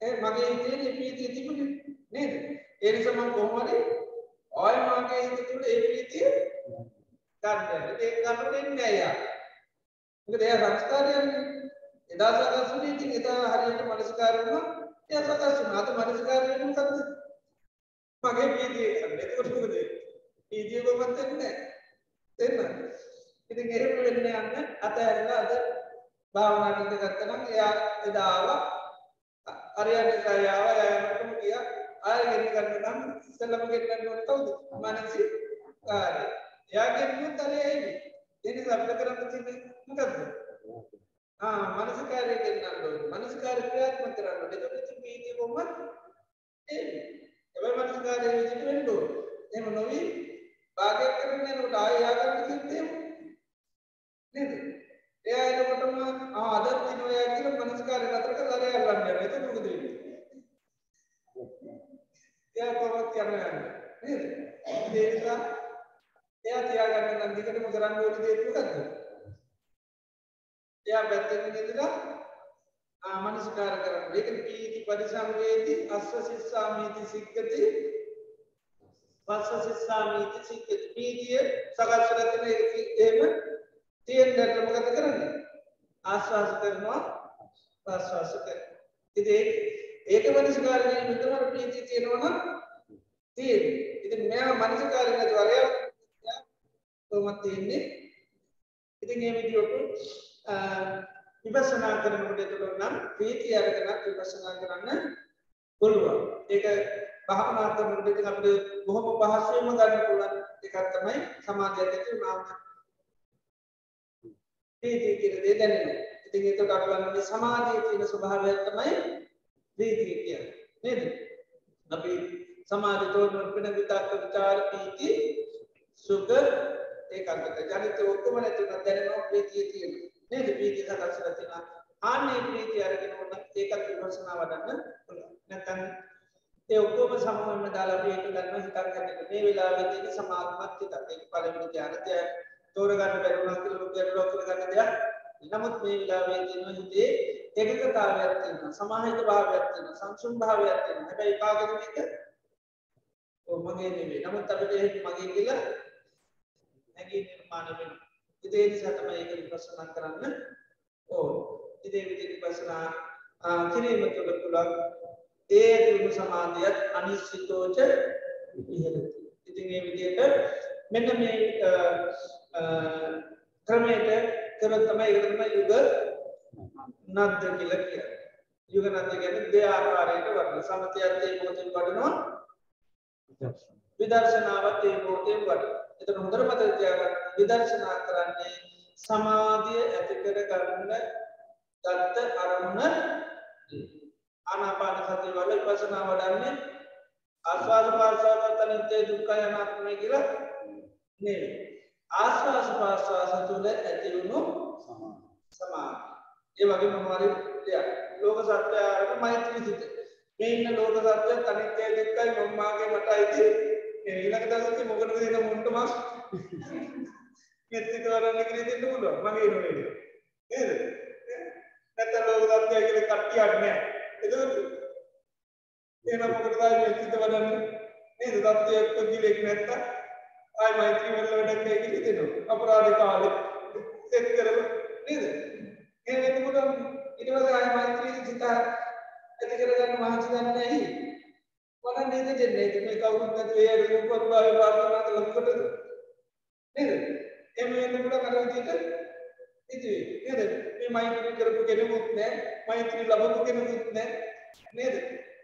ඒ මගේ හිතේ ප්‍රීතිය තිබුණේ නේද? ඒ නිසා මම කොහොමද ආයෙ මගේ හිතේ තිබුණ ඒ ප්‍රීතිය ගන්න. ඒක ගන්න දෙන්නේ නැහැ යා. මොකද එයා සංස්කාරයන්නේ. එදා සකස්ුනේ ඉතින් එදා හරියට මනස්කාර වුණා. එයා සකස් වුණා. අද මනස්කාර වෙන්නේ මොකද්ද? මගේ පීතිය ගන්න. එතකොට මොකද? පීතිය කොහොමද දෙන්නේ? දෙන්න. ඉතින් එහෙම වෙන්න යන්න අතහැරලා අද භාවනා කරන්න ගත්තනම් එයා එදා ආවා. හරියට සායාව යනකොටම ගියා. ආයෙ ගෙන්න ගන්න නම් ඉස්සෙල්ලම ගෙන්නන්න ඕනේ කවුද? මානසි කාර්ය. එයා ගෙන්නුත් අර එයි. ඒ නිසා අපිට කරන්න තියෙන්නේ මොකද්ද? ආ මානසිකාරය ගෙන්නන්න ඕනේ. මානසිකාරය ක්‍රියාත්මක කරන්න ඕනේ. එතකොට පීතිය කොහොමද? එන්නේ. හැබැයි මනස්කාරය විදිහට වෙන්න ඕන. එහෙම නොවි භාගයක් කරගෙන යනකොට ආයෙ යාගන්න කිව්වොත් නේද? එයා එනකොටම ආ අදත් දිනවා යා කියලා මනස්කාරය නතර කරලා අර යන්න යනවා. ඒක මොකද වෙන්නේ? එයා කොහොමද යන්නේ? නේද? ඒ නිසා එයා තියාගන්න නම් දිගටම කරන්න ඕනේ දේ මොකද්ද? එයා පැත්තකින් ඉඳලා මනස්කාර කරන්න ඒක පීති පරිසංවේති අස්ව සිස්සාමීති සික්කති පස්ස සිස්සාමීති සික්කති පීතිය සකස්රතින එහෙම තියෙන්ට මොකද කරන්නේ ආශ්වාස කරනවා ප්‍රශ්වාස කර ඉති ඒක මනස්කාරය මිතමර ප්‍රීති තියෙනවන තිය ඉති මෙයා මනසකාරන වරය කොමත් තියෙන්නේ ඉතින් ඒ විදියට විපස්සනා කරනකොට එතකොට නම් ප්‍රීතිය අරගෙන විපස්සනා කරන්න පුළුවන්. ඒක භාවනා කරනකොට ඉතින් අපිට බොහොම පහසුවෙන්ම ගන්න පුළුවන් එකක් තමයි සමාධියක් ඇති වුණාම ප්‍රීතිය කියන දේ දැනෙනවා. ඉතින් ඒකට අපි බලන්නේ සමාධියේ තියෙන ස්වභාවය තමයි ප්‍රීතිය කියන්නේ. නේද? අපි සමාධිය තෝරන වෙන විතක්ක විචාර ප්‍රීති සුඛ ඒකාග්‍රත ජනිත ඔක්කොම නැතුණා දැනෙනවා ප්‍රීතිය තියෙනවා. නේද ප්‍රීතිය සකස් කරලා තියෙනවා. ආන්නේ ප්‍රීතිය අරගෙන උන ඒකත් විපස්සනා වඩන්න පුළුවන්. නැත්නම් ඒ ඔක්කොම සමවන්න දාලා අපි ඒක ගන්න හිතක් ගන්න මේ වෙලාවේ තියෙන සමාධිමත් හිතක්. ඒක පළවෙනි ධ්‍යානය තෝරගන්න බැරුණා කියලා ලොකු ගැටලුවක් කරගන්න දෙයක්. නමුත් මේ වෙලාවේ තියෙන හිතේ ඒකකතාවයක් තියෙනවා. සමාහිත භාවයක් තියෙනවා. සංසුන් භාවයක් තියෙනවා. හැබැයි කාගෙද මේක? ඔව් මගේ නෙවෙයි. නමුත් අපිට ඒක මගේ කියලා නැගී නිර්මාණය වෙනවා. ඉතින් ඒ නිසා තමයි ඒක විපස්සනා කරන්න ඕන. ඉතින් ඒ විදිහට විපස්සනා කිරීම තුළ පුළන් ඒ ඇතිවුණු සමාධියත් අනිශ්චිතෝච ඉහලති ඉතින් ඒ විදියට මෙන්න මේ ක්‍රමයට කරතම ඉරතම යුග නද්ද කියල කිය යුග නද්ද ගැන දෙ ආකාරයට වන්න සමතයත්තේ මෝතින් වඩනවා. විදර්ශනාවත් ඒ මෝතයෙන් වඩ එත හොඳර මතතියාගන්න විදර්ශනා කරන්නේ සමාධිය ඇතිකර කරන්න ගත්ත අරමුණ. ආනාපාන සති වල විපසනා වඩන්නේ ආස්වාද පාර්ශවත අනිත්‍ය දුක්ඛ අනාත්මය කියලා නෙවෙයි ආස්වාස පාස්වාස තුළ ඇතිවුණු සමාධිය. ඒ වගේ මොනවාරි දෙයක්. ලෝක සත්‍යයට මෛත්‍රී සිත. මේ ඉන්න ලෝක සත්‍ය අනිත්‍ය දුක්ඛයි මම්මාගේ මට අයිති ඊළඟ දවසේ මොකටද දෙන මුන්ට මාස් මෙත්තිත වරන්න කියලා දෙන්න පුළුවන්. මගේ නෙවෙයි. නේද? නැත්නම් ලෝක සත්‍යය කියලා කට්ටියක් නෑ එතකොට එහෙනම් මොකටද මෙත්තිත වරන්න නේද? සත්‍යයක් පුදුලෙක් නැත්තම් ආයි මෛත්‍රී වල වැඩක් නෑ කියලා දෙනවා අපරාධ කාලේ සෙත් කරලා නේද? එහෙනම් එතකොට ඊට පස්සේ ආයි මෛත්‍රී සිත ඇති කරගන්න මහන්සි ගන්න ඇයි? වන නේද දෙන්නේ ඉතින් මේ කවුරුත් නැති ඒ රූප ප්‍රභාවය ප්‍රාර්ථනා කළා කොටද නේද? එහෙම වෙන්න පුළුවන් අර විදිහට ඉතින් නේද? මේ මෛත්‍රී කරපු කෙනෙකුත් නැහැ මෛත්‍රී ලැබපු කෙනෙකුත් නැහැ. නේද?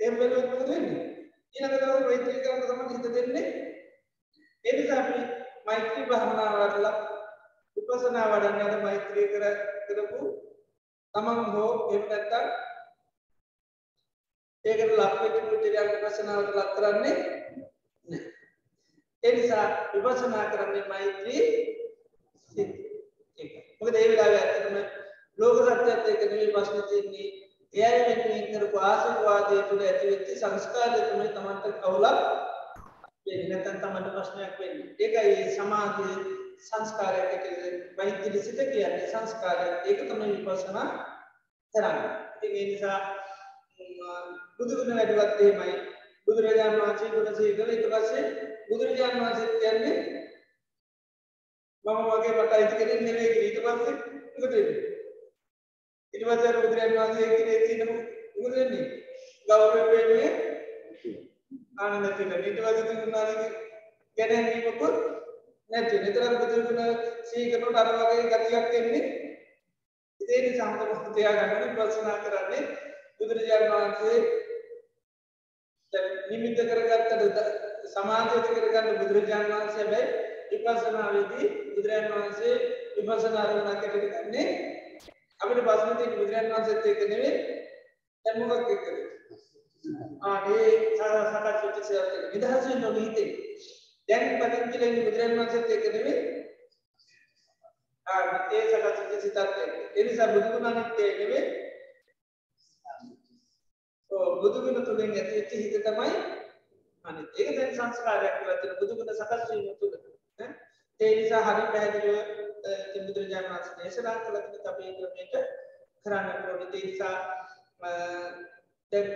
එහෙම වෙලොත් මොකද වෙන්නේ? ඊළඟ දවසේ මෛත්‍රී කරන්න තමයි හිත දෙන්නේ. ඒ නිසා අපි මෛත්‍රී භාවනාව වඩලා විපස්සනා වඩන්න අද මෛත්‍රී කර කරපු තමන් හෝ එහෙම නැත්නම් ඒකට ලක් වෙච්ච පුද්ගලයන් විපස්සනාවට ලක් කරන්නේ නැහැ. ඒ නිසා විපස්සනා කරන්නේ මෛත්‍රී සිත. ඒක. මොකද ඒ වෙලාවේ ඇත්තටම ලෝක සත්‍යයත් එක්ක නෙවෙයි ප්‍රශ්නේ තියෙන්නේ. එයයි වෙනුවෙන් කරපු ආශිර්වාදයේ තුල ඇතිවෙච්ච සංස්කාරය තමයි Tamanට කවුලක් වෙන්නේ නැත්නම් Tamanට ප්‍රශ්නයක් වෙන්නේ. ඒකයි සමාධිය සංස්කාරයක් කියලා මෛත්‍රී සිත කියන්නේ සංස්කාරය. ඒක තමයි විපස්සනා කරන්නේ. ඉතින් ඒ නිසා බුදුගුණ වැඩුවත් එහෙමයි බුදුරජාණන් වහන්සේ ගුණ සීකල ඊට පස්සේ බුදුරජාණන් වහන්සේ කියන්නේ මම වගේ මට අයිති කෙනෙක් නෙවෙයි කියලා ඊට පස්සේ මොකද වෙන්නේ? ඊට පස්සේ බුදුරජාණන් වහන්සේ කියන්නේ තියෙන මොකද වෙන්නේ? ගෞරව වෙන්නේ ආනන්ද කියන ඊට පස්සේ තුන්නාගේ ගැනීමකුත් නැති නිතරම බුදුගුණ සීකරනට අර වගේ ගතියක් එන්නේ. ඒ නිසා හොඳට තියාගන්න ප්‍රශ්නා කරන්නේ බුදුරජාණන් වහන්සේ නිමිත්ත කරගත්තට සමාධිත කරගන්න බුදුරජාණන් වහන්සේ හැබැයි විපස්සනාවේදී බුදුරජාණන් වහන්සේ විපස්සනා අරමුණක් ඇතුළත ගන්නේ. අපිට ප්‍රශ්න තියෙන බුදුරජාණන් වහන්සේත් එක්ක නෙවෙයි දැන් මොකක් එක්කද ආ ඒ සාකච්ඡා වෙච්ච සේවක නිදහස් වෙන්න ඕනේ හිතේ. දැන් පදිංචිලා ඉන්න බුදුරජාණන් වහන්සේත් එක්ක නෙවෙයි. ආ ඒ සාකච්ඡා වෙච්ච සිතත් එක්ක. ඒ නිසා බුදුගුණ අනිත්‍ය නෙවෙයි බුදුගුණ තුළින් ඇතිවෙච්ච හිත තමයි අනිත් ඒක දැන් සංස්කාරයක් කියලා තියෙන බුදුගුණ සකස් වීම තුළ. ඒ නිසා හරි පැහැදිලිව ඉතින් බුදුරජාණන් වහන්සේ දේශනා කළ තියෙන අපි ක්‍රමයට කරන්න ඕනේ. ඒ නිසා දැන්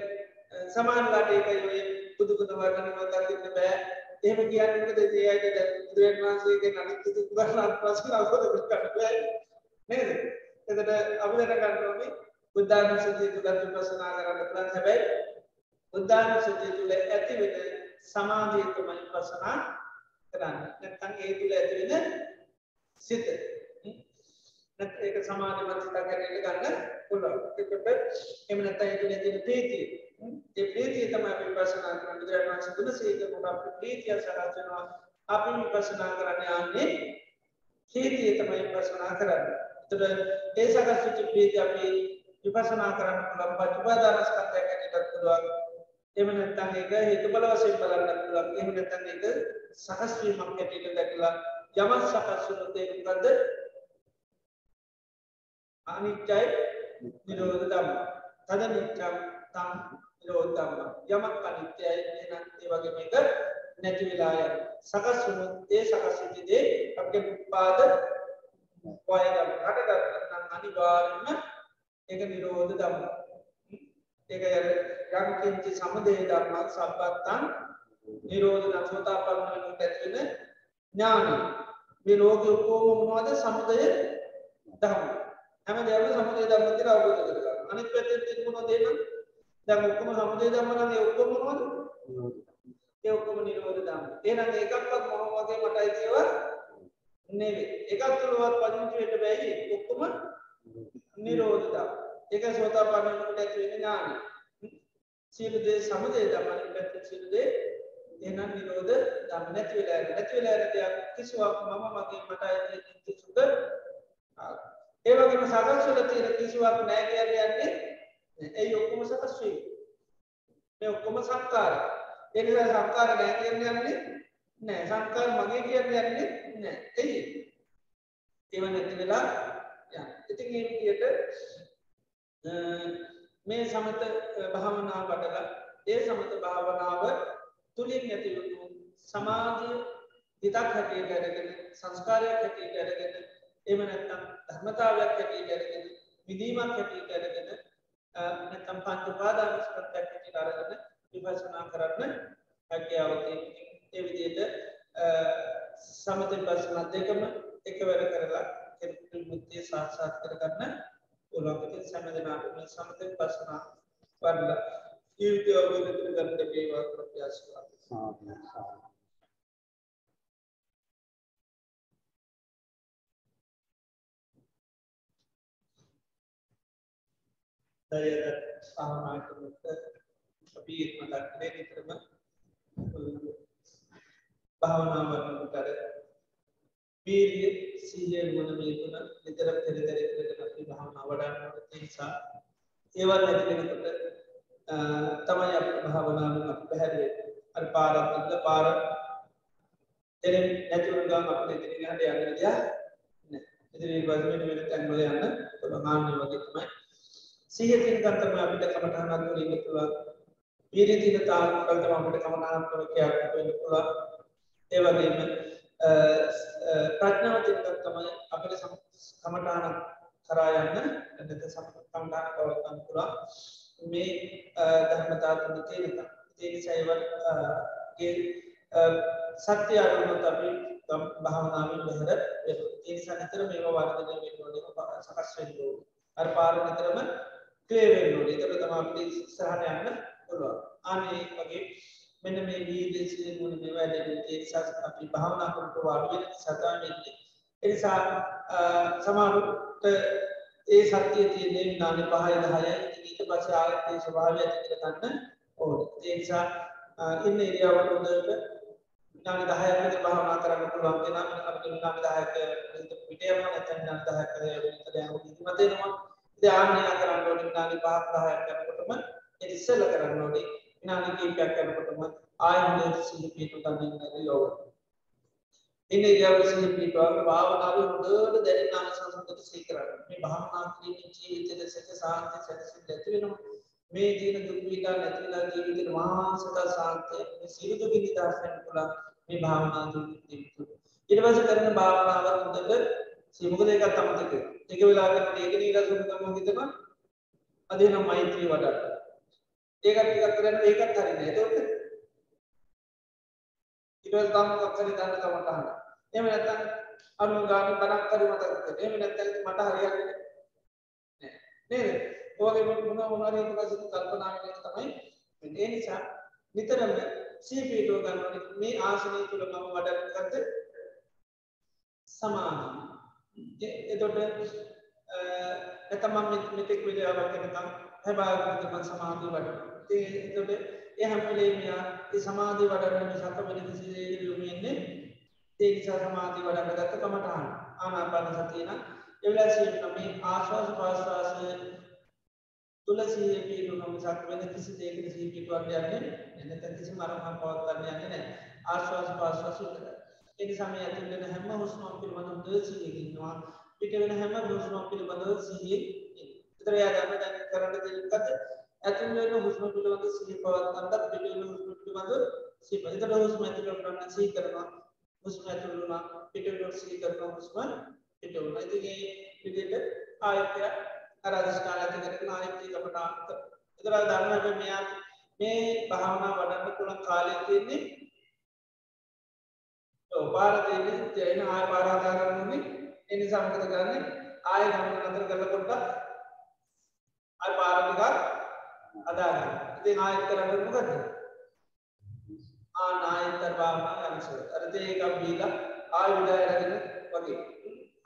සමානලාට ඒකයි ඔය බුදුගුණ වර්ණනව දකින්න බෑ. එහෙම කියන්නේ මොකද? ඒ අයට දැන් බුදුරජාණන් වහන්සේගේ අනිත් දුක් වර්ණන ප්‍රශ්න අවබෝධ කරගන්න බෑ. නේද? එතකොට අපි දැනගන්න ඕනේ බුද්ධානුස්සතිය තුළ විපස්සනා කරන්න පුළුවන්. හැබැයි බුද්ධානුස්සතිය තුළ ඇති වෙන සමාධිය තමයි විපස්සනා. කරන්න. නැත්නම් ඒ තුළ ඇති වෙන සිත. නැත්නම් ඒක සමාධිමත් සිතක් හැටියට ගන්න පුළුවන්. ඒකට එහෙම නැත්නම් ඒ තුළ තියෙන ප්‍රීතිය. ඒ ප්‍රීතිය තමයි අපි විපස්සනා කරන්න. බුදුරජාණන් වහන්සේ තුළ සීක කොට අපේ ප්‍රීතිය සකස් වෙනවා. අපි විපස්සනා කරන්න යන්නේ ප්‍රීතිය තමයි විපස්සනා කරන්නේ. එතකොට ඒ සකස් වෙච්ච ප්‍රීතිය අපි විපසනා කරන්න පුළුවන් පටිපාදානස්කන්ධයක් ඇටියටත් පුළුවන් එහෙම නැත්නම් ඒක හේතුඵල වශයෙන් බලන්නත් පුළුවන්. එහෙම නැත්නම් ඒක සකස් වීමක් ඇටියට දැකලා යමක් සකස් වුණොත් ඒක මොකද්ද? අනිත්‍යයි නිරෝධ ධම්ම. තද නිත්‍යම් තම් නිරෝධ ධම්ම. යමක් අනිත්‍යයි එහෙනම් ඒ වගේ මේක නැති වෙලා යන සකස් වුණොත් ඒ සකස් වෙච්ච දේ අපේ උපාද වය ගන්න. හටගන්න නම් අනිවාර්යයෙන්ම ඒක නිරෝධ ධම්ම. ඒක යම් කිංචි සමුදය ධම්ම සම්පත්තං නිරෝධ නසෝතාපන්න වෙනුට ඇති වෙන ඥානයි. මේ ලෝකෙ ඔක්කොම මොනවද සමුදය ධම්ම. හැම දෙයක්ම සමුදය ධර්ම කියලා අවබෝධ කරගන්න. අනිත් පැත්තෙන් තිබුණා දෙන්න දැන් ඔක්කොම සමුදය ධර්ම නම් ඒ ඔක්කොම මොනවද? ඒ ඔක්කොම නිරෝධ ධර්ම. එහෙනම් ඒකක්වත් මොන වගේ මට අයිතිව නෙවෙයි. එකක් තුලවත් පදිංචි වෙන්න බැයි ඔක්කොම නිරෝධ ධර්ම. ඒක සෝතාපන්න වෙනකොට ඇති වෙන ඥානයි. සියලු දේ සමුදය ධර්ම අනිත් පැත්තෙන් සියලු දේ එහෙනම් නිරෝධ ධර්ම නැති වෙලා යන නැති වෙලා යන දෙයක් කිසිවක් මම මගේ මට අයිති කිසිසුක ඒ වගේම සකස් වෙලා තියෙන කිසිවක් නැහැ කියන්නේ යන්නේ ඒ ඔක්කොම සකස් වෙයි මේ ඔක්කොම සංකාර. ඒ නිසා සංකාර නැහැ කියන්නේ යන්නේ නෑ සංකාර මගේ කියන්නේ යන්නේ නෑ එයි. ඒව නැති වෙලා යන ඉතින් මේ විදිහට මේ සමත භාවනාව වඩලා ඒ සමත භාවනාව තුළින් ඇතිවුණු සමාධිය හිතක් හැටියට අරගෙන සංස්කාරයක් හැටියට අරගෙන එම නැත්තම් ධර්මතාවයක් හැටියට අරගෙන විදීමක් හැටියට අරගෙන නැත්තම් පංච උපාදානස්කන්ධයක් හැටියට අරගෙන විපස්සනා කරන්න හැකියාව තියෙනවා. ඒ විදිහට සමත විපස්සනා දෙකම එකවර කරලා කෙනෙකුට මුක්තිය සාක්ෂාත් කරගන්න පුළුවන්. ඉතින් සෑම දිනකටම මේ සමත විපස්සනා වඩලා ජීවිතය අවබෝධ කරගන්න වේවා කියලා ආශිර්වාද. සාදු සාදු දයද සාමාන්‍යකට අපි මතක් කරේ නිතරම භාවනා වඩනකොට වීර්ය සීලය ගුණ මේ තුන නිතර පෙරදර කරගෙන අපි භාවනා වඩන්නට නිසා ඒවල් නැති වෙනකොට තමයි අප භාවනාවෙන් අපි පැහැදිලි අර පාරක් ඉන්න පාර තෙරෙන් නැතිවුණ ගමන් අපිට ඉතින් යන්න යන්න දෙයක් නැහැ. ඉතින් මේ වගේ වෙන තැන්වල යන්න පුළුවන් වගේ තමයි සිහිය තියෙන තත්ත්වම අපිට කමඨහනක් වල ඉන්න පුළුවන්. වීර්ය තියෙන තාක්කල් තමයි අපිට කමඨහනක් වල ක්‍රියාත්මක වෙන්න පුළුවන්. ඒ වගේම ප්‍රඥාව තියෙන තත්ත්වම අපිට කමඨහනක් කරා යන්න නැත්නම් කමඨහනක් පවත්වන්න පුළුවන්. මේ ධර්මතා තුන තියෙන ඒ නිසා ඒවගේ සත්‍ය අරුණත් අපි භාවනාවෙන් බැහැර ඒ නිසා නිතර මේවා වර්ධනය වෙන්න ඕනේ සකස් වෙන්න ඕනේ. අර පාර නිතරම ක්‍රේවෙන්ඩ එතක තම අපට සහන යන්න පුළුවන් අනේ වගේ මෙන්න මේ වීදේශය මුණ මේ වැඩ සස් අපි භාවනා කරට වාඩුවෙන සතාවෙන්නේ එනිසා සමාරුට ඒ සත්‍යය තියන්නේ නාන පහය දහය ඊට පස ආගතය ස්වභාවය ඇතිකර ගන්න ඕන. ඒනිසා ඉන්න ඉරියාවට හොඳට නාන දහයකට භාවනා කරන්න පුළුවන්ගෙන අප නාම දායක පිටයම නැතන් නාදහක මතනවා ධ්‍යානය කරන්න ඕනි. විනාඩි 5ක් 10ක් යනකොටම ඒ ඉස්සෙල්ල කරන්න ඕනි. විනාඩි කිහිපයක් යනකොටම ආයෙ හොඳට සිහි පිටු ගන්න ඉන්නද යෝග. ඉන්න ඉරියව්ව සිහි පිටුවම භාවනාවේ හොඳට දැනෙන ආනසංසකට සිහි කරන්න. මේ භාවනා කිරීමේ ජීවිතයේ සැක සාන්ති සැකසෙන්න ඇති වෙනවා. මේ ජීන දුක් පීඩා නැති වෙලා ජීවිතේ මහා සත සාන්තිය මේ සියලු දුක නිදහස් වෙන්න පුළුවන් මේ භාවනා ජීවිතය. ඊට පස්සේ කරන භාවනාව හොඳට සිමුකද එකත් අමතක එක වෙලාකට ඒක නීරසුන් තම හිතම අදේ නම් මෛත්‍රී වඩට ඒකත් ටිකක් කරන්න ඒකත් හරිනේ එතකොට ඊට පස්සේ තම කක්කරි දාන්න කමට අහන්න. එහෙම නැත්නම් අනු ගාන බණක් කරි මතක කරගන්න. එහෙම නැත්නම් මට හරියන්නේ නෑ නේද? ඔයගේ මොන මොන හරි ඊට පස්සේ කල්පනා වෙන තමයි ඒ නිසා නිතරම සීපීටෝ ගන්න මේ ආසනය තුල මම වඩන්නත් සමාධිය එතොට ඇතමම් මෙතෙක් විඩියාවක් කෙනකම් හැබාගතම සමාධී වඩ එතොට එහැමලේමයා ඒ සමාධී වඩරන සත වෙනසිේ යොමන්නේ ඒ නිසා සමාධී වඩන්න ගත්ත කමටහන් ආනාපාන සතියන එවලසීම මේ ආශවාස පාශවාසය තුළ සීහ පිටු නොම සක් වෙන කිසි දේකට සී පිටුවක් යන්නේ එනත කිසි මරහම් පවත්වන්න යන්නේ නෑ ආශවාස පාශවාස කර ඒ සමය ඇතිවෙන හැම හුස්මක් පිළිබඳ හොඳ සිහියකින්නවා පිට වෙන හැම හුස්මක් පිළිබඳව සිහියෙන් ඉතර යා ගන්න දැන් කරන්න දෙන්නත් ඇතුල් වෙන හුස්ම පිළිබඳ සිහිය පවත්වන්නත් පිට වෙන හුස්ම පිළිබඳ සිහිය එතකොට හුස්ම ඇතුල් කරන්න සිහි කරනවා. හුස්ම ඇතුල් වුණා පිට වෙන සිහි කරනවා හුස්ම පිට වුණා ඉතින් මේ විදිහට ආයතය අර අධිෂ්ඨාන ඇති කරගෙන ආයතය කපට ඉතර ධර්මයේ මෙයා මේ භාවනා වඩන්න පුළුවන් කාලය තියෙන්නේ. පාර දෙන්න තේන ආය පාරාදාරන්නේ එනි සමකත කරන්නේ ආය ගමන නතර කරලා පොඩ්ඩක් අය පාර ටිකක් අදාගන්න. ඉතින් ආයෙත් කරන්න මොකද? ආන ආයෙත් භාවනා යනසෝ. අර තේ එකක් බීලා ආයෙ විඩාය අරගෙන වගේ.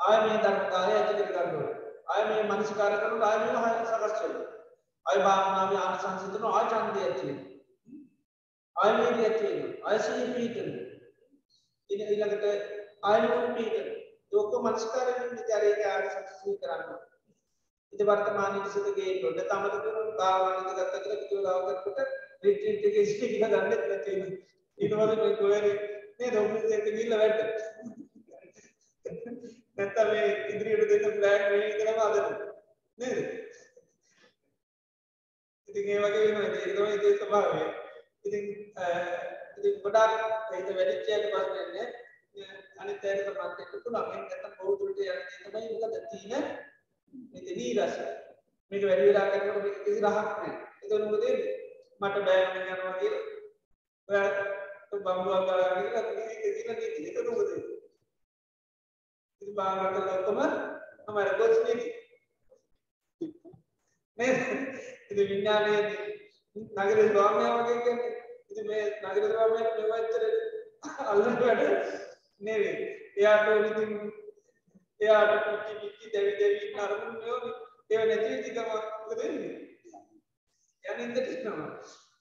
ආයෙ මේ ධර්මකාරය ඇති කර ගන්න ඕනේ. ආයෙ මේ මනසිකාර කරනකොට ආයෙ මේක හරියට සකස් වෙනවා. ආයෙ භාවනාවේ ආනිසංස තුන ආයෙ ඡන්දය ඇති වෙනවා. ආයෙ මේ ඇති වෙනවා. ආයෙ සීප පිටනවා. ඉතින් ඊළඟට ආයෙ මොන පිටනවා. ඒක මනසිකාරයෙන් විතරේ ආනිසංස සී කරන්න. ඉති වර්තමානයේ සිට ගේන්න ඕනේ. තමද කරන භාවනාවේ ගත්ත කියලා කිව්ව ලාවකට රිට්‍රීට් එකේ ඉස්ටි කියලා ගන්නෙත් නැති වෙනවා. ඊට පස්සේ මේ කොහරි නේද ඔෆිස් එකට ගිහිල්ලා වැඩ. නැත්තම් මේ ඉදිරියට දෙන්න ප්ලෑන් මේ විතරම අදනවා. නේද? ඉතින් ඒ වගේ වෙනවා. ඒක තමයි ඉතින් ස්වභාවය. ඉතින් ඉතින් ගොඩාක් ඒක වැඩිච්ච එක ප්‍රශ්නේ අනිත් ඇයට සමාන්තයට පුළුවන්. ඒක නැත්තම් බෞද්ධ යන දේ තමයි මොකද තීන මේක නීරස. මේක වැඩි වෙලා කරනකොට මේක කිසි රහක් නැහැ. ඒක මොකද වෙන්නේ? මට බෑ මම යනවා කියලා. ඔයා බම්බුවක් ගාලා කියලා නීති කියලා නීති ඒක මොකද වෙන්නේ? ඉතින් බාහකට ලොක්කම තමයි කොස් නීති. නේද? ඉතින් විඥානයේ නගර ස්වාමියා වගේ කියන්නේ. ඉතින් මේ නගර ස්වාමියාට මෙවච්චර අල්ලන්න වැඩ නෙවෙයි. එයාට ඉතින් එයාට පිච්චි පිච්චි දෙවි දෙවි ඉන්න අරමුණු නෙවෙයි. ඒව නැති වෙච්ච ගම මොකද වෙන්නේ? යනින්ද ඉන්නවා.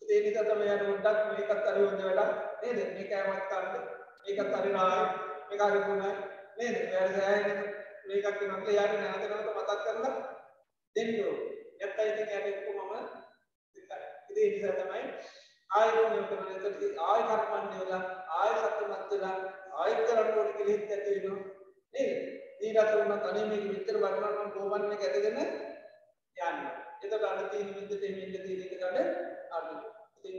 ඒ නිසා තමයි යන උඩක් මේකත් හරි හොඳ වැඩක් නේද? මේක ඇමත් ගන්න. මේකත් හරි නායි. මේක හරි ගුණ නේද? එයාට සෑහෙන මේකක් වෙනකොට එයාට නැවත නැවත මතක් කරලා දෙන්න ඕනේ. නැත්නම් ඉතින් යාට එක්කමම ඉතින් ඒ නිසා තමයි ආයෙ මොන කරන්නේ ආයෙ කර්මන්නේ වෙලා ආයෙ සත්‍යමත් වෙලා ආයෙ කරන්න ඕනේ කියලා හිත ඇති වෙනවා. නේද? ඊට උන තනිය මේක විතර බලනවා නම් ගෝබන් එක ඇදගෙන යන්න. එතකොට අර තියෙන විදිහට මේ ඉන්න තියෙන එක ගන්න අඩු. ඉතින්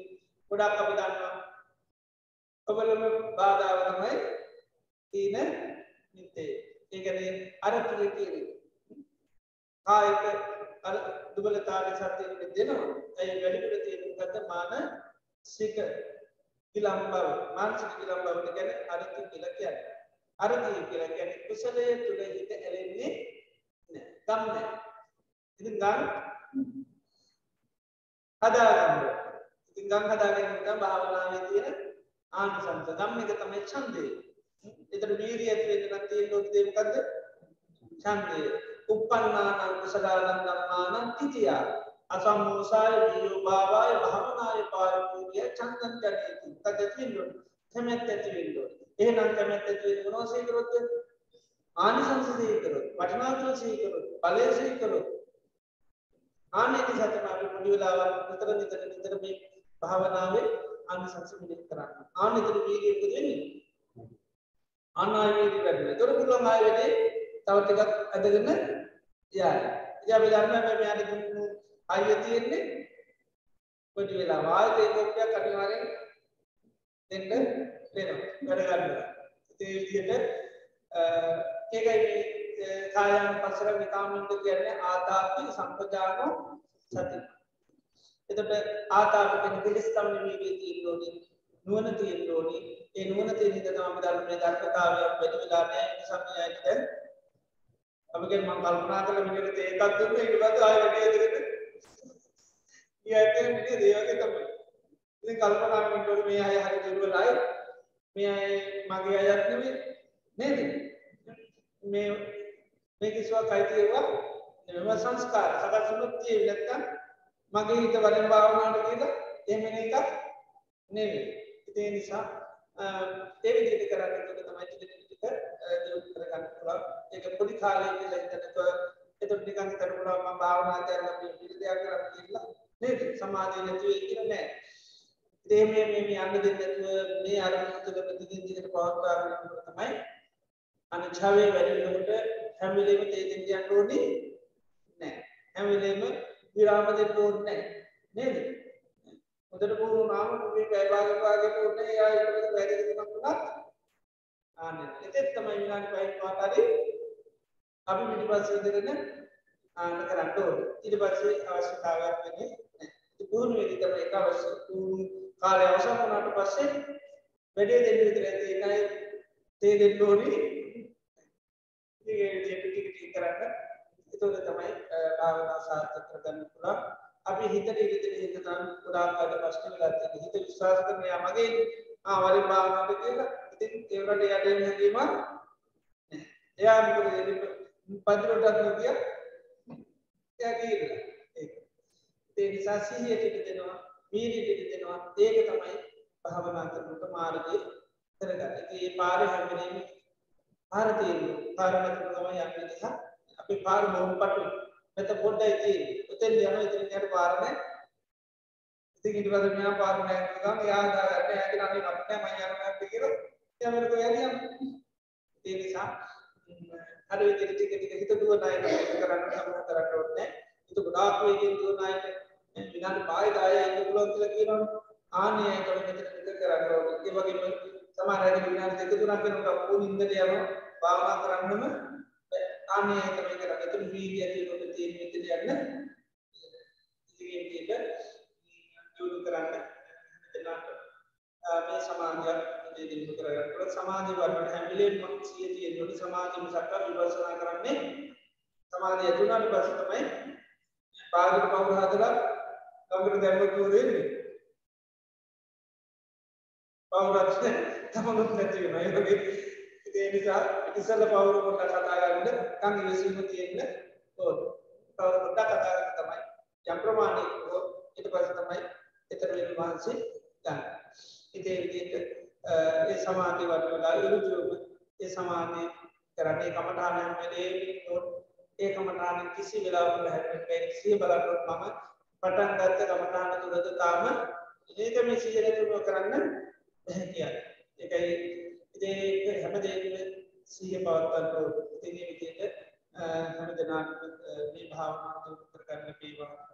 ගොඩක් අපි දන්නවා. ඔබලම බාධාව තමයි තියෙන නිතේ. ඒ කියන්නේ අර තුලේ තියෙන කායික අර දුබලතාවය සත්‍ය දෙනවා. ඒ වැඩිපුර තියෙන මොකද්ද මානසික විලම්බව මානසික විලම්බවට කියන්නේ අරිති කියලා කියන්නේ. අරතිය කියලා කියන්නේ කුසලය තුල හිත ඇලෙන්නේ නැහැ. ගම් නැහැ. ඉතින් ගම් හදාගන්න. ඉතින් ගම් හදාගෙන ඉන්න භාවනාවේ තියෙන ආනිසංස ගම් එක තමයි ඡන්දය. ඒතර වීර්යය ඇති වෙන්න නම් තියෙන ඕනේ දේ මොකද්ද? ඡන්දය. uppannānaṁ කුසලානං ධම්මානං තිතිය. අසම්මෝසාය වීයෝ භාවාය භවනාය පාරිපූර්ය ඡන්දං ජනේති. තදතින්නෝ. කැමැත්ත ඇති වෙන්න ඕනේ. එහෙනම් කැමැත්ත ඇති වෙන්නේ මොනවද සීකරොත්? ආනිසංස සීකරොත්, වටිනාකම සීකරොත්, ඵලය සීකරොත්. ආනේ නිසා තමයි අපි පොඩි වෙලාවක් විතර විතර විතර මේ භාවනාවේ ආනිසංස මෙහෙ කරන්නේ. ආනේ විතර වීර්යය මොකද වෙන්නේ? ආනාය වීර්යය වැඩි වෙනවා. ඒතර පුළුවන් ආය වැඩි තව ටිකක් අදගෙන යන්න. ඉතින් අපි දන්නවා මේ මෙයාට දුන්නු ආයෙ තියෙන්නේ පොඩි වෙලාව ආයෙත් ඒක ඔක්කොක් අනිවාර්යෙන් දෙන්න වෙනවා වැඩ ගන්නවා. ඒ විදිහට ඒකයි මේ කායන පසර විකාමින්ද කියන්නේ ආතාපි සම්පජානෝ සති. එතකොට ආතාපි කියන්නේ පිළිස්තම් නිවීමේ තියෙන්න ඕනේ. නුවණ තියෙන්න ඕනේ. ඒ නුවණ තියෙන එක තමයි අපි ධර්මයේ ධර්මතාවය වැඩි වෙලා නැහැ. ඒ නිසා මේ ඇයිද අපිට මම කල්පනා කළා මෙන්න තේකක් දුන්න ඊට පස්සේ ආයෙ වැඩි දෙකට. ඊයත් මේ දේවගේ තමයි. ඉතින් කල්පනා කරනකොට මේ අය හරි දුර්වලයි. මේ අය මගේ අයත් නෙවෙයි නේද? මේ මේ කිසිවක් අයිති ඒවා නෙවෙයි සංස්කාර. සකස් වුණොත් තියෙන්නේ නැත්තම් මගේ හිත වලින් භාවනාවට කියලා එහෙම එකක් නෙවෙයි. ඉතින් ඒ නිසා ඒ විදිහට කරන්න එතකොට තමයි ටික ටික දියුණු කරගන්න පුළුවන්. ඒක පොඩි කාලේ ඉඳලා හිතනකොට එතකොට නිකන් හිතන්න පුළුවන් මම භාවනා කරලා මේ විදිහට කරන්න කියලා නේද? සමාධිය නැති වෙයි කියලා නෑ. ඒ මේ මේ මේ යන්න දෙන්නේ නැතුව මේ අරමුණ තුළ ප්‍රතිදින දිගට පවත්වාගෙන යනකොට තමයි අනිච්ඡාවේ වැඩි වෙනකොට හැම වෙලේම තේ දෙන්න යන්න ඕනේ නැහැ. හැම වෙලේම විරාම දෙන්න ඕනේ නැහැ. නේද? හොඳට පුරුදු නාම මේ පැය භාගයක් වාගේ ඕනේ. එයා ඒකට වැඩි දෙකක් වුණත් ආන්නේ. ඒකත් තමයි විනාඩි 5ක් පාටරි අපි පිටිපස්සේ ඉඳගෙන ආන්න කරන්න ඕනේ. ඊට පස්සේ අවශ්‍යතාවයක් වෙන්නේ නැහැ. ඒ පුහුණු වෙදි තමයි ඒක අවශ්‍ය. පුහුණු කාලය අවසන් වුණාට පස්සේ වැඩේ දෙන්න විතර ඇති ඒකයි තේ දෙන්න ඕනි. ඉතින් ඒ ටික ටික ටික කරන්න. එතොද තමයි භාවනා සාර්ථක කරගන්න පුළුවන්. අපි හිතට ඉරිදින හිත තන් පුඩාකාට ප්‍රශ්න ගත්ත හිත විශ්වාස කරනය මගේ ආවරි භාවනාට කියලා ඉතින් ඒවට යටෙන් හැකීම එයා පදිරටත් නොකිය යගීරලා ඒ නිසා සිහියට දෙනවා. මීරිට දෙනවා. ඒක තමයි භාවනා කරනට මාර්ගය කරගන්න. ඒ පාර හැමරීම පාරතිය පාරමත තමයි යන්න නිසා අපි පාර මොහම් පටු. මෙත පොඩ්ඩ ඇති උතෙන් යන ඉතිරියට පාරණ ඉතින් ඉට පද මෙයා පාරණ ගම යාදාගන්න ඇති නන්නේ අපට මයන කියර යමක යනියම් ඒ නිසා හර විදිරි ටික ටික හිත දුවනය කරන්න. සම කරන්න ඔන්නේ itu ගොඩාක් වේගෙන් දුවනයට විනාඩි 5 10 ඉන්න පුළුවන් කියලා කියනවා. ආන්නේ තමයි මෙතන විතර කරන්න ඕනේ. ඒ වගේම සමහර අය විනාඩි දෙක තුනක් වෙනකොට අපෝ නින්දට යනවා. භාවනා කරන්නම ආන්නේ තමයි කරන්නේ එතන වීර්යය තියෙනකොට තියෙන මෙතන යන්න ඉතින් මේක දියුණු කරන්න. දෙන්නට මේ සමාජය දියුණු කරගන්න සමාජය වර්ධන හැමිලේ මම සිය තියෙනකොට සමාජය මිසක් විපස්සනා කරන්නේ. සමාජය තුනට පස්සේ තමයි. පාගට පවුර හදලා ගමකට දැම්මොත් වෙන්නේ? පවුරත් තමනුත් නැති වෙනවා. ඒ වගේ. ඒ නිසා ඉස්සෙල්ල පවුර පොඩ්ඩක් කතා කරන්න කන් ඉවසීම තියෙන්න ඕන. පවුර පොඩ්ඩක් කතා කරන්න තමයි යම් ප්‍රමාණයක හෝ ඊට පස්සේ තමයි ඊතර වෙන වහන්සේ ගන්න. ඉතින් ඒ විදිහට ඒ සමාධි වඩලා ඉරුජුම ඒ සමාධි කරන්නේ. කමඨාන හැම වෙලේම ඒ කමඨාන කිසි වෙලාවක හැදෙන්නේ නැහැ. සිය බලන්නොත් මම පටන් ගත්ත කමඨාන තුරද තාම ඒක මේ සියයට තුන කරන්න බැහැ කියන්නේ ඒකයි ඉතින් හැම දෙයකම සිය පවත්වන්න ඕනේ. ඉතින් මේ විදිහට හැම දෙනාටම මේ භාවනාව තුර කරගන්න වේවා.